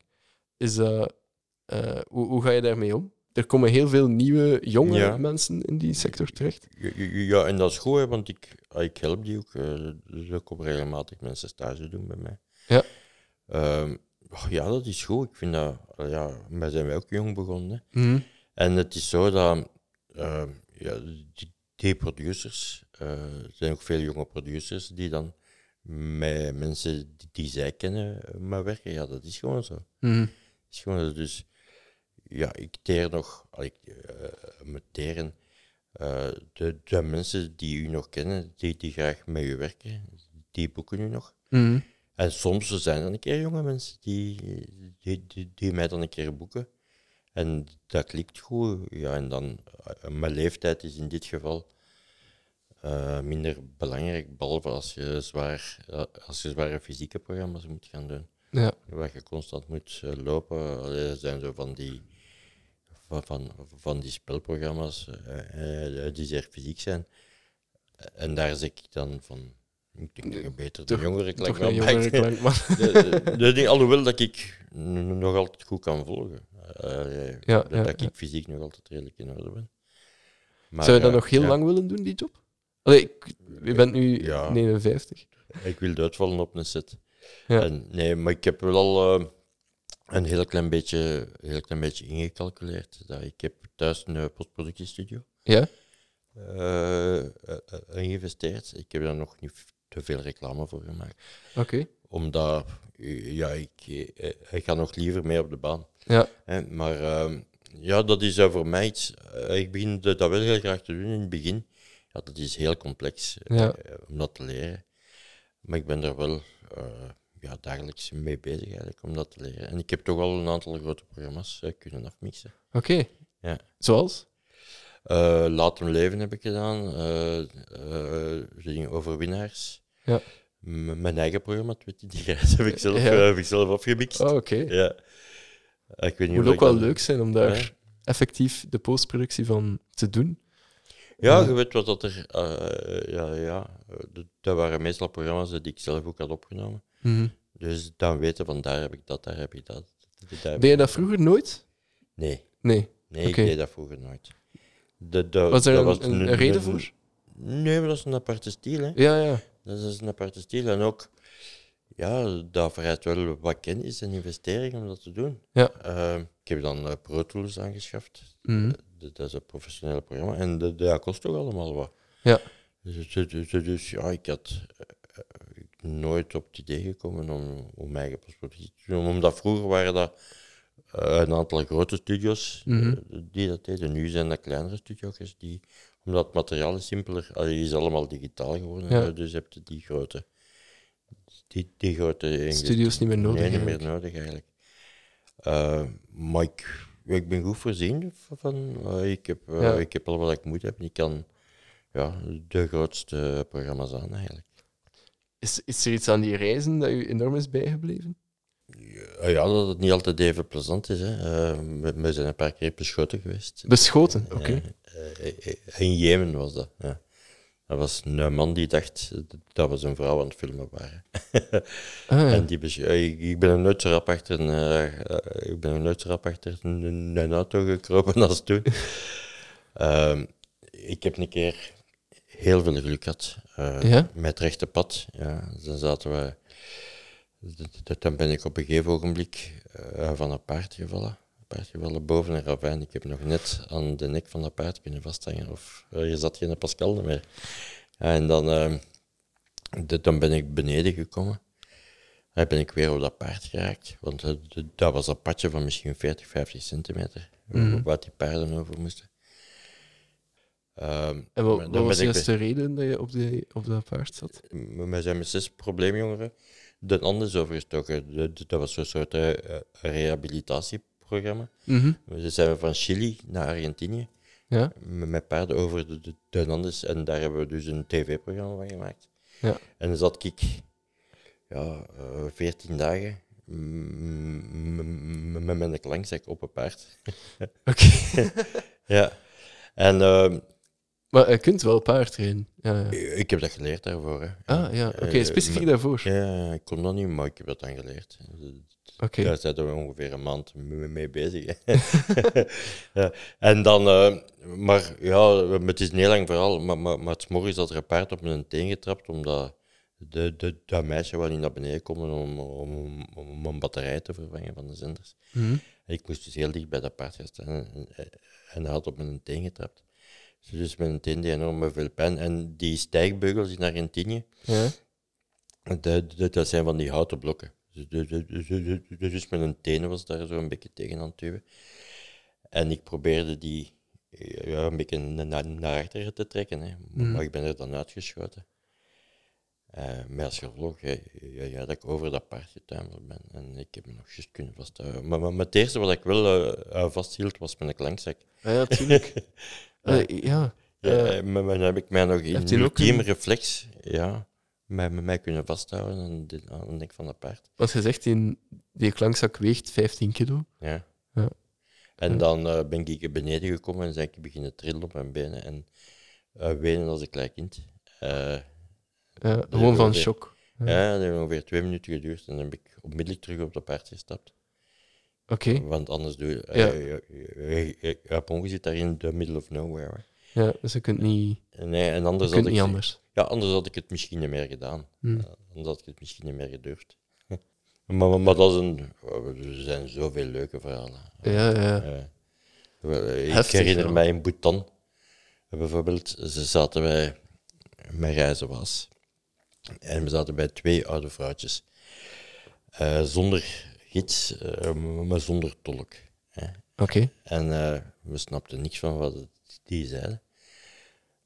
Is eh, hoe, hoe ga je daarmee om? Er komen heel veel nieuwe, jonge Ja. mensen in die sector terecht. Ja, en dat is goed, hè, want ik, ah, ik help die ook. eh, dus ik kom regelmatig mensen stage doen bij mij. Ja. Ehm, oh, ja, dat is goed. Ik vind dat, ja, wij zijn wij ook jong begonnen. Mhm. En het is zo dat ehm, ja, die, die producers, eh, er zijn ook veel jonge producers die dan met mensen die, die zij kennen eh, maar werken. Ja, dat is gewoon zo. Mhm. Is gewoon zo. Dus ja, ik teer nog, al ik, met teren, eh, de, de mensen die u nog kennen, die, die graag met u werken, die boeken u nog. Mhm. En soms zijn er een keer jonge mensen die, die, die, die mij dan een keer boeken. En dat klikt goed. Ja, en dan, mijn leeftijd is in dit geval eh, minder belangrijk, behalve als je, zwaar, eh, als je zware fysieke programma's moet gaan doen. Ja. Waar je constant moet eh, lopen. Allee, zijn zo van die, van, van, van die spelprogramma's die zeer fysiek zijn. En daar zeg ik dan van, ik denk dat je beter de jongere klank wel jongere klank, alhoewel dat ik nog altijd goed kan volgen. Ja, dat, ja, dat ja. ik fysiek nog altijd redelijk in orde ben. Maar, Zou je dat nog heel ja, lang willen doen, die job? Allee, ik, je bent nu Ja. 59. Ik wil uitvallen op een set. Ja. En, nee, maar ik heb wel al eh, een heel klein beetje, heel klein beetje ingecalculeerd. Dat ik heb thuis een eh, postproductiestudio Ja? eh, eh, eh, geïnvesteerd. Ik heb daar nog niet te veel reclame voor gemaakt. Oké. Omdat, eh, ja, ik, eh, ik ga nog liever mee op de baan. Ja. Hè, maar ehm, ja, dat is eh, voor mij iets. eh, ik begin dat dat wel heel graag te doen in het begin. Ja, dat is heel complex eh, Ja. eh, om dat te leren. Maar ik ben er wel eh, ja, dagelijks mee bezig eigenlijk om dat te leren. En ik heb toch al een aantal grote programma's kunnen afmixen. Oké. Ja. Zoals? Eh, Laat hem leven heb ik gedaan. eh, dingen overwinnaars. Ja. M- mijn eigen programma, 20 Reis, heb ik zelf, Ja. heb ik zelf afgemixt. Oh, oké. Ja. Ik weet niet Moet ook wel leuk zijn om daar Ja. effectief de postproductie van te doen. Ja, je weet wat dat er... eh, ja, ja. eh, dat- waren meestal programma's die ik zelf ook had opgenomen. Mhm. Dus dan weten van daar heb ik dat, daar heb ik dat. daar Deed je dat vroeger nooit? Nee, Nee. nee Oké. ik deed dat vroeger nooit. De, de, Was er dat een, een, een reden voor? Nee, maar dat is een aparte stijl. Hè. Ja, ja. Dat is een aparte stijl. En ook, ja, dat vereist wel wat kennis en investering om dat te doen. Ja. Eh, ik heb dan eh, Pro Tools aangeschaft. Eh, dat is een professioneel programma. En dat, kost toch allemaal wat. Ja. Dus, dus, ja, ik had eh, nooit op het idee gekomen om, om mijn eigen postproductie te doen. Omdat vroeger waren dat eh, een aantal grote studio's eh, Mhm. die dat deden. Nu zijn dat kleinere studio's die, omdat het materiaal is simpeler, allee, is allemaal digitaal geworden. Ja. Dus heb je die grote, die, die grote Studio's niet meer nodig, Nee, niet meer nodig eigenlijk. Maar ik, ja, ik ben goed voorzien van. eh, ik, heb, eh, Ja. ik heb al wat ik moet hebben. Ik kan ja, de grootste programma's aan eigenlijk. Is, is er iets aan die reizen dat u enorm is bijgebleven? Ja, ja, dat het niet altijd even plezant is. Hè. Eh, we, we zijn een paar keer beschoten geweest. Beschoten, oké. In Jemen was dat. Ja. Dat was een man die dacht dat we zijn vrouw aan het filmen waren. Ah, ja. en die eh, ik, ik ben nooit zo rap achter, een, eh, ik ben nooit rap achter een, een auto gekropen als toen. Ehm, ik heb een keer heel veel geluk gehad. eh, Ja? Met het rechte pad. Ja, dan zaten we... Dan ben ik op een gegeven ogenblik van een paard gevallen. Een paard gevallen boven een ravijn. Ik heb nog net aan de nek van dat paard kunnen vasthangen. Of er je zat geen Pascal meer. En dan, eh, d- dan ben ik beneden gekomen. Dan ben ik weer op dat paard geraakt. Want eh, dat was een padje van misschien 40, 50 centimeter. Waar die paarden over moesten. Ehm, En wat, wat was de reden dat je op, de, op dat paard zat? we zijn met zes probleemjongeren de ander is overgestoken. Dat was zo'n soort eh, eh. Mhm. We zijn van Chili naar Argentinië Ja? met paarden over de, de, de Andes. En daar hebben we dus een tv-programma van gemaakt. Ja. En dan zat ik ja, eh, 14 dagen mm, met mijn klankzak op een paard. Oké. ja. En ehm, maar je kunt wel paard rijden. Ja, ja. ik heb dat geleerd daarvoor. Hè. Ah, ja. Oké, Eh, specifiek daarvoor. Ja, ik kon dat niet, maar ik heb dat dan geleerd. Oké. Daar zijn we ongeveer een maand mee bezig. ja. En dan, eh, maar ja, het is een heel lang verhaal, maar, maar, maar het morgens had er een paard op mijn teen getrapt, omdat de, de, dat meisje wel niet naar beneden komen om, om, om een batterij te vervangen van de zenders. Mhm. Ik moest dus heel dicht bij dat paard gaan staan en, en, en hij had op mijn teen getrapt. Dus mijn teen deed enorm veel pijn. En die stijgbeugels in Argentinië, Ja. dat, dat, dat zijn van die houten blokken. Dus, dus, dus, dus, met een tenen was daar zo een beetje tegen aan het duwen. En ik probeerde die ja, een beetje na- na- naar achteren te trekken, hè. maar Mhm. ik ben er dan uitgeschoten. Eh met als gevolg ja, ja, ja, dat ik over dat paard getuimeld ben. En ik heb me nog juist kunnen vasthouden. Maar, maar, maar het eerste wat ik wel eh, eh, vasthield was mijn klankzak. Ah, ja, tuurlijk. Eh, ja. Ja, Eh, eh, maar maar dan heb ik mij nog in een- reflex ja, mij, met mij kunnen vasthouden aan de, aan de nek van dat paard. Want je zegt, die, die klankzak weegt 15 kilo. Ja. Ja. En dan eh, ben ik beneden gekomen en ben ik beginnen trillen op mijn benen en eh, wenen als een klein kind. Eh, Ja, gewoon van ongeveer- shock. Ja. ja, dat heeft ongeveer twee minuten geduurd en dan heb ik onmiddellijk terug op dat paard gestapt. Oké. Want anders doe je... Ja. je- je- je- Japon zit daar in the middle of nowhere. Ja, dus je kunt niet. Nee, en je anders kunt had niet ik, anders. Ja, anders had ik het misschien niet meer gedaan. Hm. Anders had ik het misschien niet meer gedurfd. maar, maar, maar dat is een... Er zijn zoveel leuke verhalen. Ja, ja. Eh, ik Heftig, herinner ja. mij in Bhutan, bijvoorbeeld, ze zaten wij met reizen was. En we zaten bij twee oude vrouwtjes. Eh, zonder gids, eh, maar zonder tolk. Oké. En we snapten niks van wat die zeiden.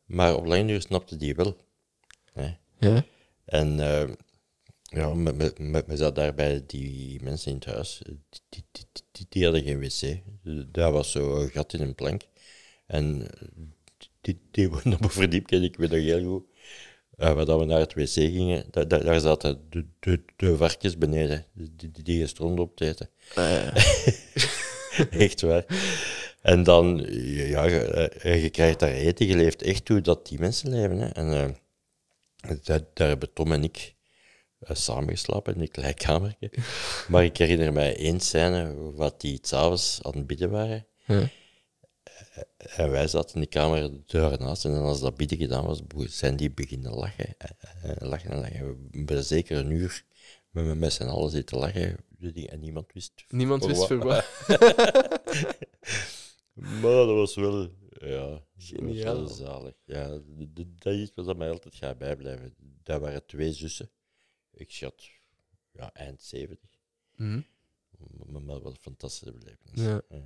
Maar op lange duur snapte die wel. Hè. Ja. En eh, ja, met, met, met, met zat daar bij die mensen in het huis. Die, die, die, hadden geen wc. Daar was zo een gat in een plank. En die, die woonden op een verdiepje, ik weet nog heel goed. Uh, waar dat we naar het wc gingen, da, da- daar zaten de, de, de varkens beneden, die, die, die gestroomd op te eten. Eh, Echt waar. En dan, ja, je, eh, je krijgt daar eten, je leeft echt toe dat die mensen leven. Hè. En daar, daar hebben Tom en ik eh, samen geslapen in een klein kamertje. Maar ik herinner mij één scène wat die s'avonds aan het bidden waren. ja. En wij zaten in de kamer daarnaast en als dat bidden gedaan was, zijn die beginnen lachen. eh, eh, lachen en lachen. We hebben zeker een uur met, met, z'n allen zitten lachen en niemand wist Niemand voor wist voor wat. Maar dat was wel, ja, dat was Geniaal. zalig. Ja, dat is iets wat mij altijd gaat bijblijven. Dat waren twee zussen. Ik schat, ja, eind 70. Mhm. Maar, maar wel een fantastische belevenis. Ja. Ja.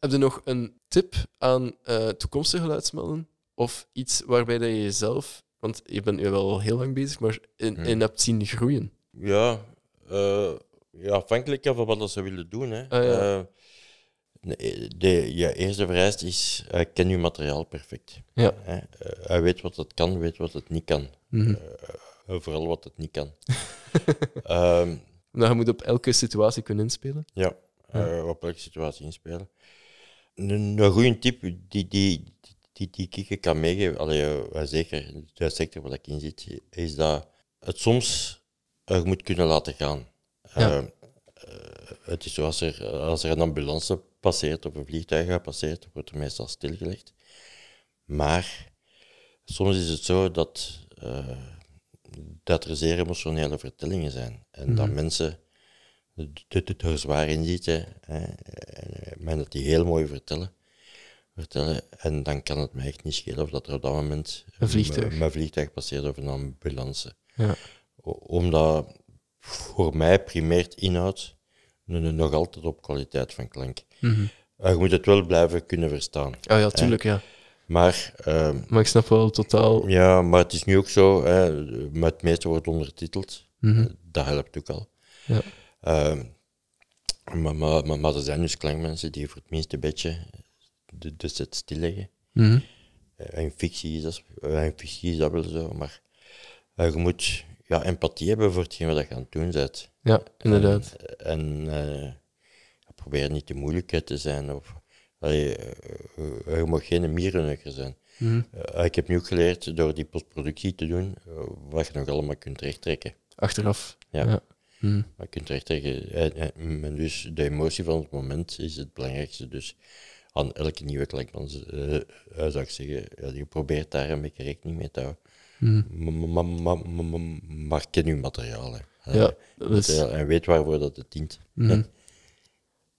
Heb je nog een tip aan eh, toekomstige geluidsmannen? Of iets waarbij dat je jezelf, want je bent nu wel heel lang bezig, maar in, Hmm. in hebt zien groeien? Ja, eh, ja, afhankelijk van wat ze willen doen. Hè. Ah, ja. Eh, de, je eerste vereist is, eh, ken je materiaal perfect. Ja. Eh, hij weet wat het kan, weet wat het niet kan. Mhm. Eh, vooral wat het niet kan. Ehm, Omdat je moet op elke situatie kunnen inspelen. Ja, Ja. op elke situatie inspelen. Een, een goede tip die, die, die, die ik kan meegeven, allee, zeker in de sector waar ik in zit, is dat het soms moet kunnen laten gaan. Ja. Eh, eh, het is zoals er, als er een ambulance passeert of een vliegtuig passeert, wordt er meestal stilgelegd. Maar soms is het zo dat, eh, dat er zeer emotionele vertellingen zijn. En dat mensen het er zwaar in zitten, hè, en, maar dat die heel mooi vertellen, vertellen. En dan kan het mij echt niet schelen of dat er op dat moment Een vliegtuig. mijn vliegtuig passeert of een ambulance. Ja. Omdat voor mij primeert inhoud nog altijd op kwaliteit van klank. Mhm. Eh, je moet het wel blijven kunnen verstaan. Ah ja, tuurlijk, ja. Maar, ehm, Maar ik snap wel totaal... ja, maar het is nu ook zo, hè, maar het meeste wordt ondertiteld. Mhm. Eh, Dat helpt ook al. Ja. Ehm, maar, maar, maar, maar er zijn dus klankmensen die voor het minste beetje de, de set stilleggen. Mhm. Eh, in, fictie is dat, eh, in fictie is dat wel zo, maar eh, je moet ja, empathie hebben voor hetgeen wat je aan het doen bent. Ja, inderdaad. En eh, probeer niet te moeilijk te zijn. Of, allee, eh, eh, je mag geen zijn. Mhm. Eh, ik heb nu ook geleerd door die postproductie te doen, eh, wat je nog allemaal kunt rechttrekken. Achteraf. Ja. Ja. Mhm. Je kunt rechttrekken. En, en, en dus de emotie van het moment is het belangrijkste. Dus aan elke nieuwe klankman eh, eh, zou ik zeggen, ja, je probeert daar een beetje rekening mee te houden. Mhm. Maar, maar, maar, maar, maar ken je materiaal. Hè. Ja. Materiaal En weet waarvoor dat het dient.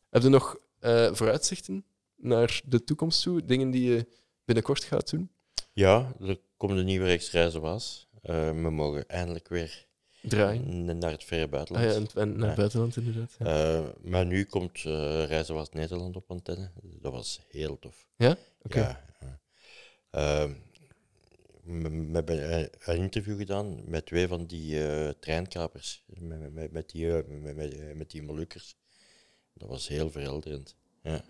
Heb je nog eh, vooruitzichten naar de toekomst toe? Dingen die je binnenkort gaat doen? Ja, er komt een nieuwe Rijksreizen was. Eh, we mogen eindelijk weer Draaien? naar het verre Ah buitenland. ja, en, en naar Ja. buitenland inderdaad. Ja. Eh, maar nu komt Reizen was Nederland op antenne. Dat was heel tof. Ja? Oké. Ja. ja. Ehm, we hebben een, interview gedaan met twee van die eh, treinkapers, met, met- die, met, met die Molukkers. Dat was heel verhelderend. Ja.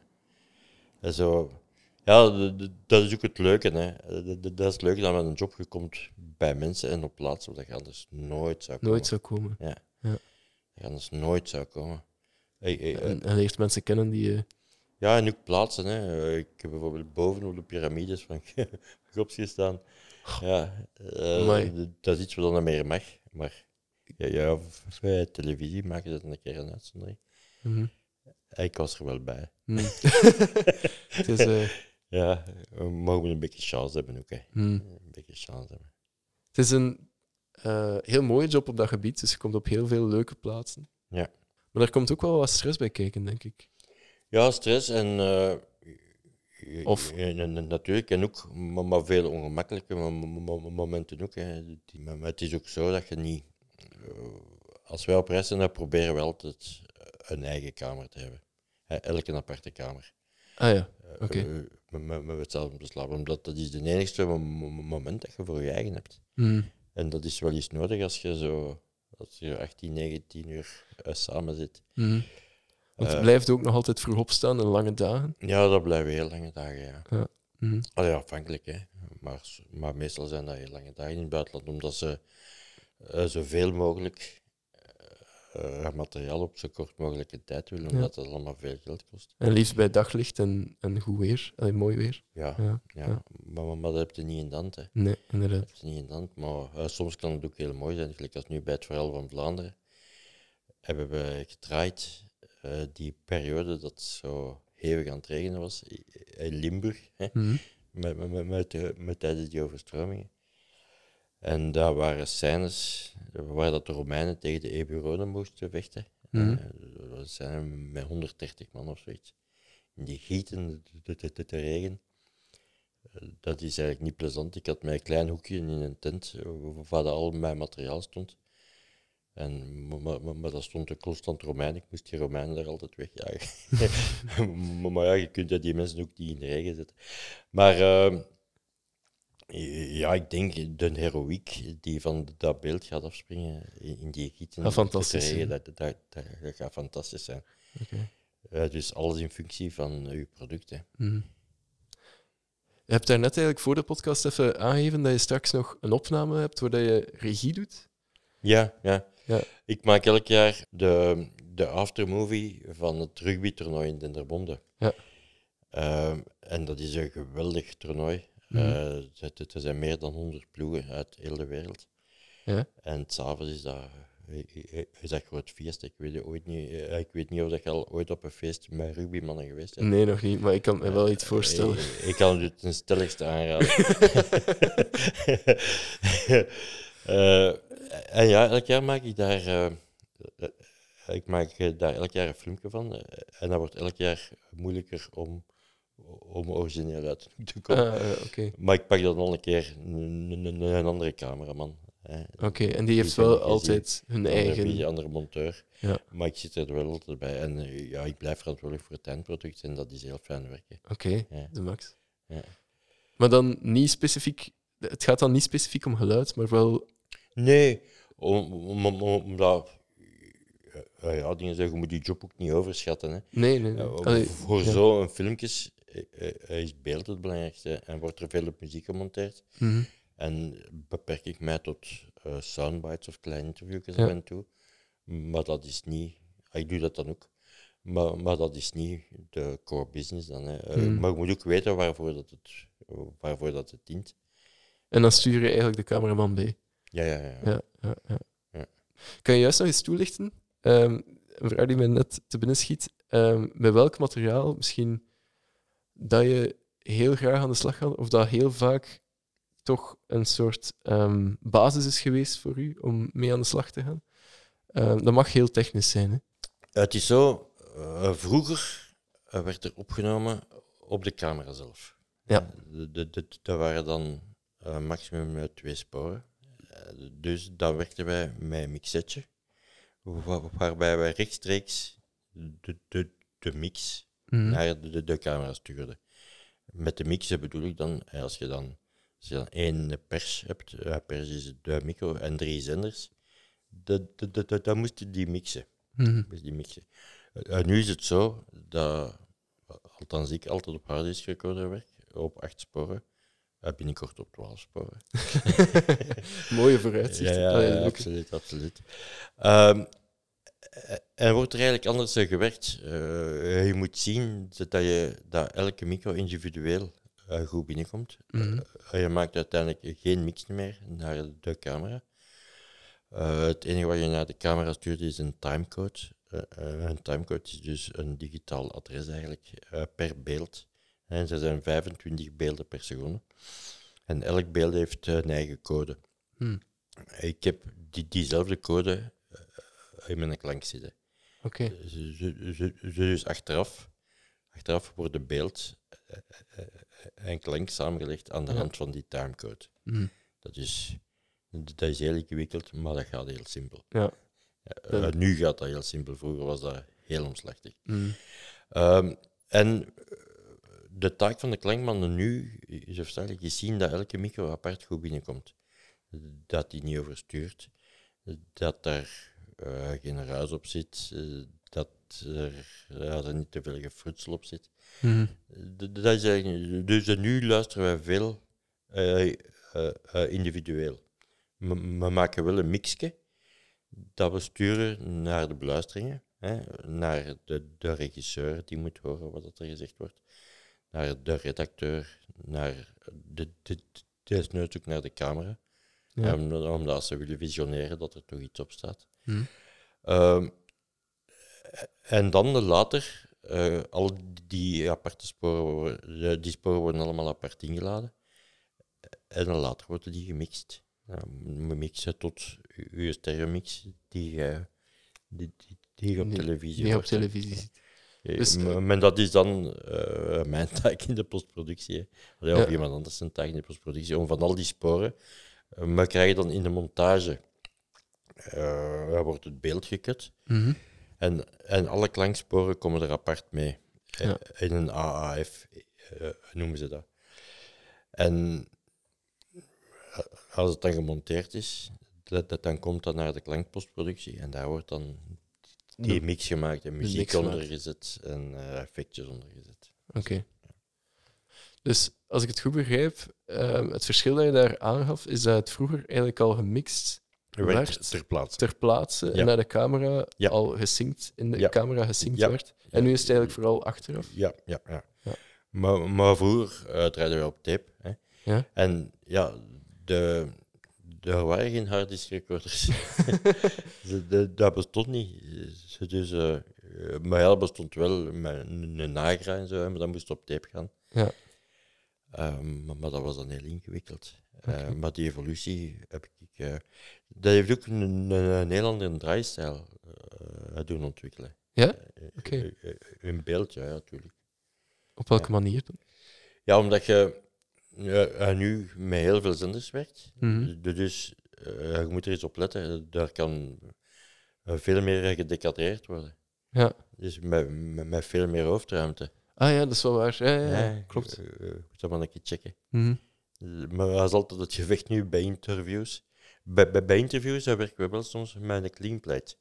En zo, ja, dat is ook het leuke. Hè. Dat is het leuke dat met een job je komt bij mensen en op plaatsen waar je anders nooit zou komen. Nooit zou komen. Ja. Ja. Dat je anders nooit zou komen. Hey, hey, eh, En, en leert mensen kennen die... eh, ja, en ook plaatsen. Hè. Eh, Ik heb bijvoorbeeld boven op de piramides van Gops gestaan. Ja, eh, d- dat is iets wat dan meer mag. Maar ja, ja, televisie maken ze dat een keer een uitzondering. mhm. Ik was er wel bij. Mhm. Het is... eh, Ja, we mogen een beetje chance hebben ook. Hè. mhm. Een beetje chance hebben. Het is een eh, heel mooie job op dat gebied, dus je komt op heel veel leuke plaatsen. Ja. Maar daar komt ook wel wat stress bij kijken, denk ik. Ja, stress en. eh, Of- en, en- en natuurlijk, en ook maar, maar veel ongemakkelijke mo- mo- mo- momenten ook. Hè. Maar het is ook zo dat je niet. als wij op reis zijn, dan proberen we altijd een eigen kamer te hebben. Hè, Elk een aparte kamer. Ah ja, Eh, Oké. eh, met, met, hetzelfde te slapen. Omdat dat is de enigste mo- mo- moment dat je voor je eigen hebt. Mhm. En dat is wel eens nodig als je zo. Als je 18, 19 uur eh, samen zit. Mhm. Want je blijft ook nog altijd vroeg opstaan en lange dagen. Ja, dat blijven heel lange dagen, ja. Mhm. Allee, afhankelijk, hè. Maar, maar meestal zijn dat heel lange dagen in het buitenland, omdat ze eh, zoveel mogelijk eh, materiaal op zo kort mogelijke tijd willen, omdat dat allemaal veel geld kost. En liefst bij daglicht en, en goed weer. Allee, mooi weer. Ja, Ja, ja. Maar, maar, maar dat heb je niet in de hand, hè. Nee, inderdaad. Dat heb je niet in de hand, maar eh, soms kan het ook heel mooi zijn. Gelijk als nu bij het verhaal van Vlaanderen hebben we gedraaid eh, die periode dat het zo hevig aan het regenen was in Limburg. Hè. Mhm. met, met, met, met tijdens die overstromingen. En daar waren scènes waar dat de Romeinen tegen de Eburonen moesten vechten. Eh, dat zijn met 130 man of zoiets. In die gieten, de, regen. Eh, Dat is eigenlijk niet plezant. Ik had mijn klein hoekje in een tent eh, waar al mijn materiaal stond. En, maar, maar, dat stond ook constant Romein. Ik moest die Romeinen daar altijd wegjagen. maar, maar ja, je kunt ja die mensen ook niet in de regen zetten. Maar ehm, ja, ik denk de heroïek die van dat beeld gaat afspringen in, die gieten. Fantastisch regen, dat, dat, dat, dat gaat fantastisch zijn. Eh, dus alles in functie van uw product. Hè. Mhm. Je hebt daar net eigenlijk voor de podcast even aangegeven dat je straks nog een opname hebt waar dat je regie doet. Ja, ja. Ja. Ik maak elk jaar de, de aftermovie van het rugbytoernooi in Dendermonde. Ja. Ehm, en dat is een geweldig toernooi. Mhm. Eh, er zijn meer dan 100 ploegen uit heel de wereld. Ja. En s'avonds is dat, is dat groot feest. Ik weet, ooit niet, eh, ik weet niet of dat je al ooit op een feest met rugbymannen geweest bent. Nee, nog niet, maar ik kan me wel iets voorstellen. Ik, ik kan het ten stelligste aanraden. Eh, en ja, elk jaar maak ik daar, eh, eh, ik maak eh, daar elk jaar een filmpje van. eh, en dat wordt elk jaar moeilijker om, om origineel uit te komen. Ah, ja, Oké, Maar ik pak dan al een keer een, een, een andere cameraman. Oké, en die heeft wel altijd hun Andere, eigen... video, andere monteur. Ja. Maar ik zit er wel altijd bij. En eh, ja, ik blijf verantwoordelijk voor het eindproduct en dat is heel fijn werken. Oké, Ja. de max. Ja. Maar dan niet specifiek... Het gaat dan niet specifiek om geluid, maar wel... Nee, om, om, om- omdat eh, ja, dingen zeggen, je moet die job ook niet overschatten. Hè. Nee, nee, nee. Ja, Allee, voor zo'n filmpjes eh, eh, is beeld het belangrijkste en wordt er veel op muziek gemonteerd. mhm. En beperk ik mij tot eh, soundbites of kleine interviewjes Ja. af en toe. Maar dat is niet... Ik doe dat dan ook. Maar, maar dat is niet de core business dan. Hè. Eh, Hmm. Maar je moet ook weten waarvoor dat het, waarvoor dat het dient. En dan stuur je eigenlijk de cameraman bij. Ja, ja, ja. Ja, ja, ja. Ja. Kan je juist nog eens toelichten, ehm, een vraag die me net te binnen schiet, ehm, met welk materiaal misschien dat je heel graag aan de slag gaat, of dat heel vaak toch een soort ehm, basis is geweest voor u om mee aan de slag te gaan? Ehm, dat mag heel technisch zijn. Hè? Het is zo, eh, vroeger eh, werd er opgenomen op de camera zelf. Ja. De, de, de- dat waren dan eh, maximum eh, twee sporen. Eh, dus dan werkten wij met een mixetje, wa- waarbij wij rechtstreeks de, de, de mix Mhm. naar de, de, camera stuurden. Met de mixen bedoel ik dan, eh, als je dan, als je dan één pers hebt, eh, pers is de micro en drie zenders, dan moest je die mixen. Mhm. Die mixen. Eh, eh, nu is het zo dat, althans ik altijd op harddisk recorder werk, op acht sporen. Binnenkort op twaalf sporen. Mooie vooruitzicht. Ja, ja, leuk. absoluut, absoluut. Ehm, eh, en wordt er eigenlijk anders eh, gewerkt. Eh, je moet zien dat, je, dat elke micro individueel eh, goed binnenkomt. Mhm. Eh, je maakt uiteindelijk geen mix meer naar de camera. Eh, het enige wat je naar de camera stuurt is een timecode. Eh, eh, een timecode is dus een digitaal adres eigenlijk eh, per beeld. En er zijn 25 beelden per seconde. En elk beeld heeft eh, een eigen code. Hmm. Ik heb die, diezelfde code in mijn klank zitten. Oké. Ze- Dus achteraf, achteraf wordt de beeld eh, eh, eh, en klank samengelegd aan de hand van die timecode. Mhm. Dat is, dat is heel ingewikkeld, maar dat gaat heel simpel. Ja. Nu gaat dat heel simpel, vroeger was dat heel omslachtig. Mhm. Ehm, en de taak van de klankmannen nu is hoofdzakelijk is zien dat elke micro apart goed binnenkomt. Dat die niet overstuurt, dat er eh, geen ruis op zit, eh, dat er, ja, er niet te veel gefrutsel op zit. Mhm. Dat is eigenlijk, dus eh, nu luisteren wij veel eh, eh, eh, individueel. We, we maken wel een mixje dat we sturen naar de beluisteringen, hè, naar de, de regisseur die moet horen wat er gezegd wordt, naar de redacteur, naar de, de, desnoods ook naar de camera, Ja. omdat ze willen visioneren dat er toch iets op staat. Mhm. Ehm, en dan later, eh, al die aparte sporen, worden- eh, die sporen worden allemaal apart ingeladen. En dan later worden die gemixt. We mixen tot uw stereomix die, je- die, die, op televisie Die op televisie ziet. Eh, Dus, maar- dat is dan mijn taak in de postproductie. Allee, Of Ja. iemand anders zijn taak in de postproductie. Om van al die sporen. Eh, maar krijg je dan in de montage. eh, wordt het beeld gekut. Mhm. En, en alle klanksporen komen er apart mee. Eh, Ja. In een AAF noemen ze dat. En als het dan gemonteerd is, dat, dat, dan komt dat naar de klankpostproductie. En daar wordt dan die mix gemaakt en muziek ondergezet en eh, effectjes ondergezet. Oké. Dus als ik het goed begrijp, ehm, het verschil dat je daar aangaf, is dat het vroeger eigenlijk al gemixt werd ter plaatse. ter plaatse Ja. en naar de camera Ja. al gesynct, in de Ja. camera gesynct werd. En nu is het eigenlijk vooral achteraf. Ja, ja, ja. Maar, maar vroeger uh, draaiden we op tape. Hè. Ja. En ja, de, er waren geen harddisk recorders. De- de- dat bestond niet. Dus, eh eh, maar bestond wel met een, Nagra en zo, maar dat moest op tape gaan. Ja. Ehm, maar, dat was dan heel ingewikkeld. Eh, maar die evolutie heb ik. eh, dat heeft ook een, een, een heel andere draaistijl eh, doen ontwikkelen. Ja? Eh, Oké. eh, eh, In beeld, ja, natuurlijk. Op welke manier dan? Ja, omdat je eh, eh, nu met heel veel zenders werkt. Mhm. Du- Dus eh, je moet er eens op letten. Daar kan eh, veel meer gedecadeerd worden. Ja. Dus met, met, met veel meer hoofdruimte. Ah ja, dat is wel waar. Ja, ja, ja, klopt. eh, eh, moet dat maar een keer checken. Mhm. Maar dat is altijd het gevecht nu bij interviews. Bij, bij, bij interviews daar werken we wel soms met een clean plate.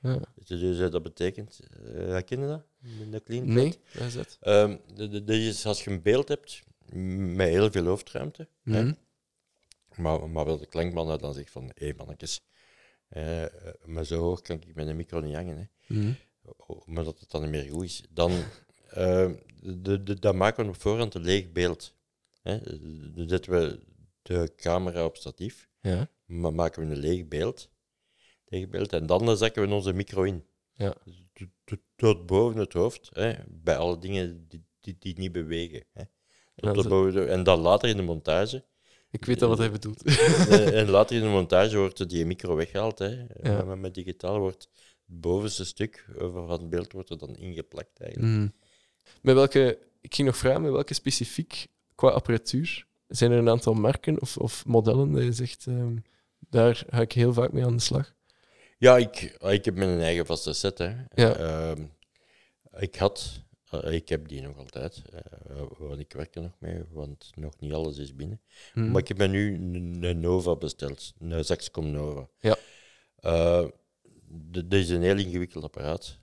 Ja. Dus eh, dat betekent, uh, ken je dat? Met een clean plate? Nee, dat is het. De- de- de is als je een beeld hebt met heel veel hoofdruimte, hè, Mhm. maar, maar wel de klankman dan zegt van, hé mannetjes, eh, eh, maar zo hoog kan ik met een micro niet hangen. Hè. Mhm. Maar dat het dan niet meer goed is. Dan, eh, de, de, dan maken we op voorhand een leeg beeld. Hè. Dan zetten we de camera op statief, Ja. maar maken we een leeg beeld. Leeg beeld en dan zakken we onze micro in. Ja. Dus tot- boven het hoofd, hè, bij alle dingen die, die, die niet bewegen. Hè. Tot zo- boven de- en dan later in de montage. Ik weet al wat hij bedoelt. Eh, en later in de montage wordt die micro weggehaald. Hè. Ja. Maar met digitaal wordt het bovenste stuk van het beeld wordt er dan ingeplakt. Eigenlijk. Mhm. Met welke, ik ging nog vragen, met welke specifiek qua apparatuur zijn er een aantal merken of, of modellen dat je zegt, ehm, daar ga ik heel vaak mee aan de slag? Ja, ik, ik heb mijn eigen vaste set. Hè. Ja. Ehm, ik had, eh, ik heb die nog altijd, eh, want ik werk er nog mee, want nog niet alles is binnen. Mhm. Maar ik heb me nu een, Nova besteld, een Zaxcom Nova. Ja. Dat is een heel ingewikkeld apparaat,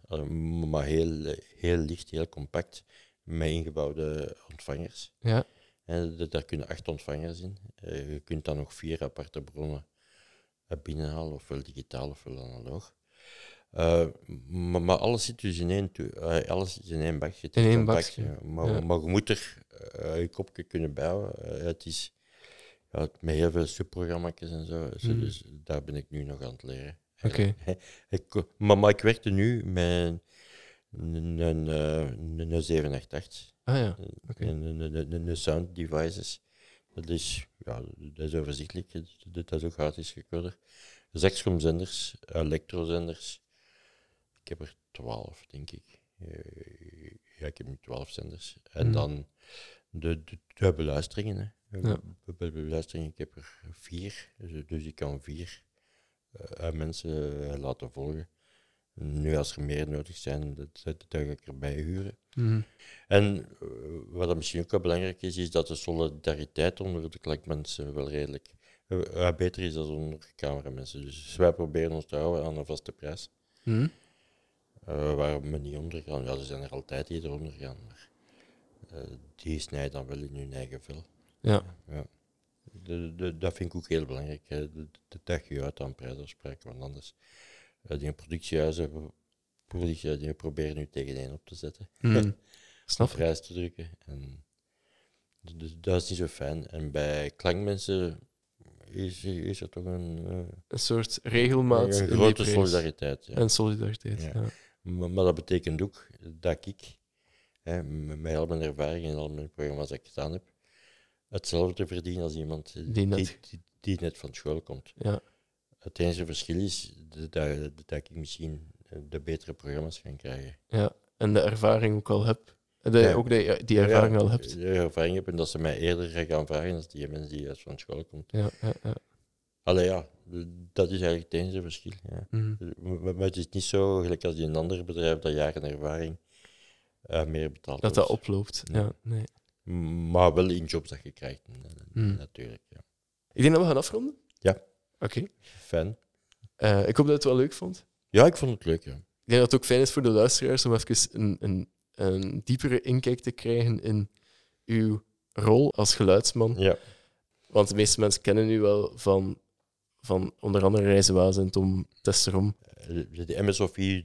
maar heel, heel licht, heel compact, met ingebouwde ontvangers. Ja. En daar kunnen acht ontvangers in. Eh, je kunt dan nog vier aparte bronnen eh, binnenhalen, ofwel digitaal ofwel analoog. Eh, maar, maar alles zit dus in één, eh, alles zit in één bakje. Is In één bakje. Maar, ja. maar je moet er je kopje kunnen bouwen. Het is ja, met heel veel subprogramma's en zo. Mm. Dus daar ben ik nu nog aan het leren. Oké. Ik, maar, maar ik werkte nu met een, een, eh, een, een 788. Ah ja, oké. Een, een, een, een- sound devices. Dat is, ja, dat is overzichtelijk. Dat is ook gratis recorder. Zexcom zenders, elektrozenders. Ik heb er twaalf, denk ik. Eh, Ja, ik heb nu twaalf zenders. En Mhm. dan de, de, de beluisteringen. Hè. Ja. Be- be- beluisteringen, ik heb er vier. Dus, dus ik kan vier eh, mensen eh, laten volgen. Nu, als er meer nodig zijn, dat, dat, dat ga ik erbij huren. Mhm. En eh, wat misschien ook wel belangrijk is, is dat de solidariteit onder de klankmensen wel redelijk beter is dan onder cameramensen. Dus wij proberen ons te houden aan een vaste prijs, eh, waar we niet onder gaan. Ja, er zijn er altijd die eronder gaan, maar eh, die snijden dan wel in hun eigen vel. Ja. Ja. De, de, dat vind ik ook heel belangrijk, hè. De, de, dat je uit aan prijsafspraken, want anders eh, die productiehuizen, productiehuizen die proberen nu tegen één op te zetten. Snap ik. prijs te drukken. En dus dat is niet zo fijn. En bij klankmensen is, is er toch een, eh, Een soort regelmaat een grote prijs. solidariteit. Ja. En solidariteit, Ja. ja. Maar, maar dat betekent ook dat ik, hè, met met al mijn ervaring en al mijn programma's dat ik gedaan heb, hetzelfde verdien als iemand die, Die net- die, die, die net van school komt. ja. Het enige verschil is dat, ik misschien de betere programma's ga krijgen. Ja. En de ervaring ook al heb. Dat je Ja. ook die, die ervaring Ja, al hebt. De ervaring heb en dat ze mij eerder gaan vragen als die mensen die uit van school komt. Ja, ja, ja. Allee ja, dat is eigenlijk het enige verschil. Ja. Mhm. Maar maar het is niet zo, gelijk als in een ander bedrijf, dat jaren ervaring eh, meer betaald Dat dat oploopt. Ja, nee. Maar wel in jobs dat je krijgt, eh, Hmm. natuurlijk. Ja. Ik denk dat we gaan afronden. Ja. Oké. Fijn. Eh, ik hoop dat je het wel leuk vond. Ja, ik vond het leuk. Ja. Ik denk dat het ook fijn is voor de luisteraars om even een, een, een diepere inkijk te krijgen in uw rol als geluidsman. Ja. Want de meeste mensen kennen u wel van van onder andere Reizenwazen, Tom Testerom. Eh, De MSOV,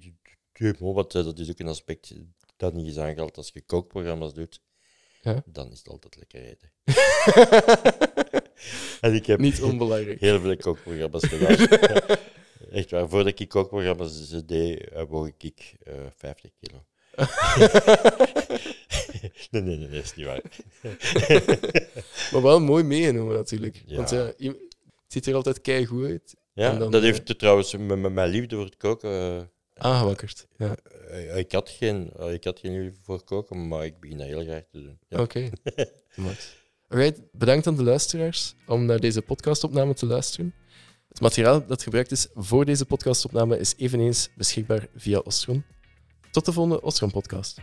wat, dat is ook een aspect dat niet is aangehaald. Als je kookprogramma's doet, Ja. dan is het altijd lekker eten. en ik heb Niet onbelangrijk. heel veel kookprogramma's gedaan. Ja. Echt waar, voordat ik kookprogramma's deed, eh, woog ik eh 50 kilo. nee, nee, nee, dat is niet waar. Maar wel mooi meegenomen natuurlijk. Ja. Want ja, je- het ziet er altijd kei goed uit. Ja, En dan, dat eh, heeft er trouwens met, met mijn liefde voor het koken. Aangewakkerd. Ja. eh, ik, had geen, eh, ik had geen liefde voor koken, maar ik begin dat heel graag te doen. Ja. Oké. Alright, bedankt aan de luisteraars om naar deze podcastopname te luisteren. Het materiaal dat gebruikt is voor deze podcastopname is eveneens beschikbaar via Ostron. Tot de volgende Ostron-podcast.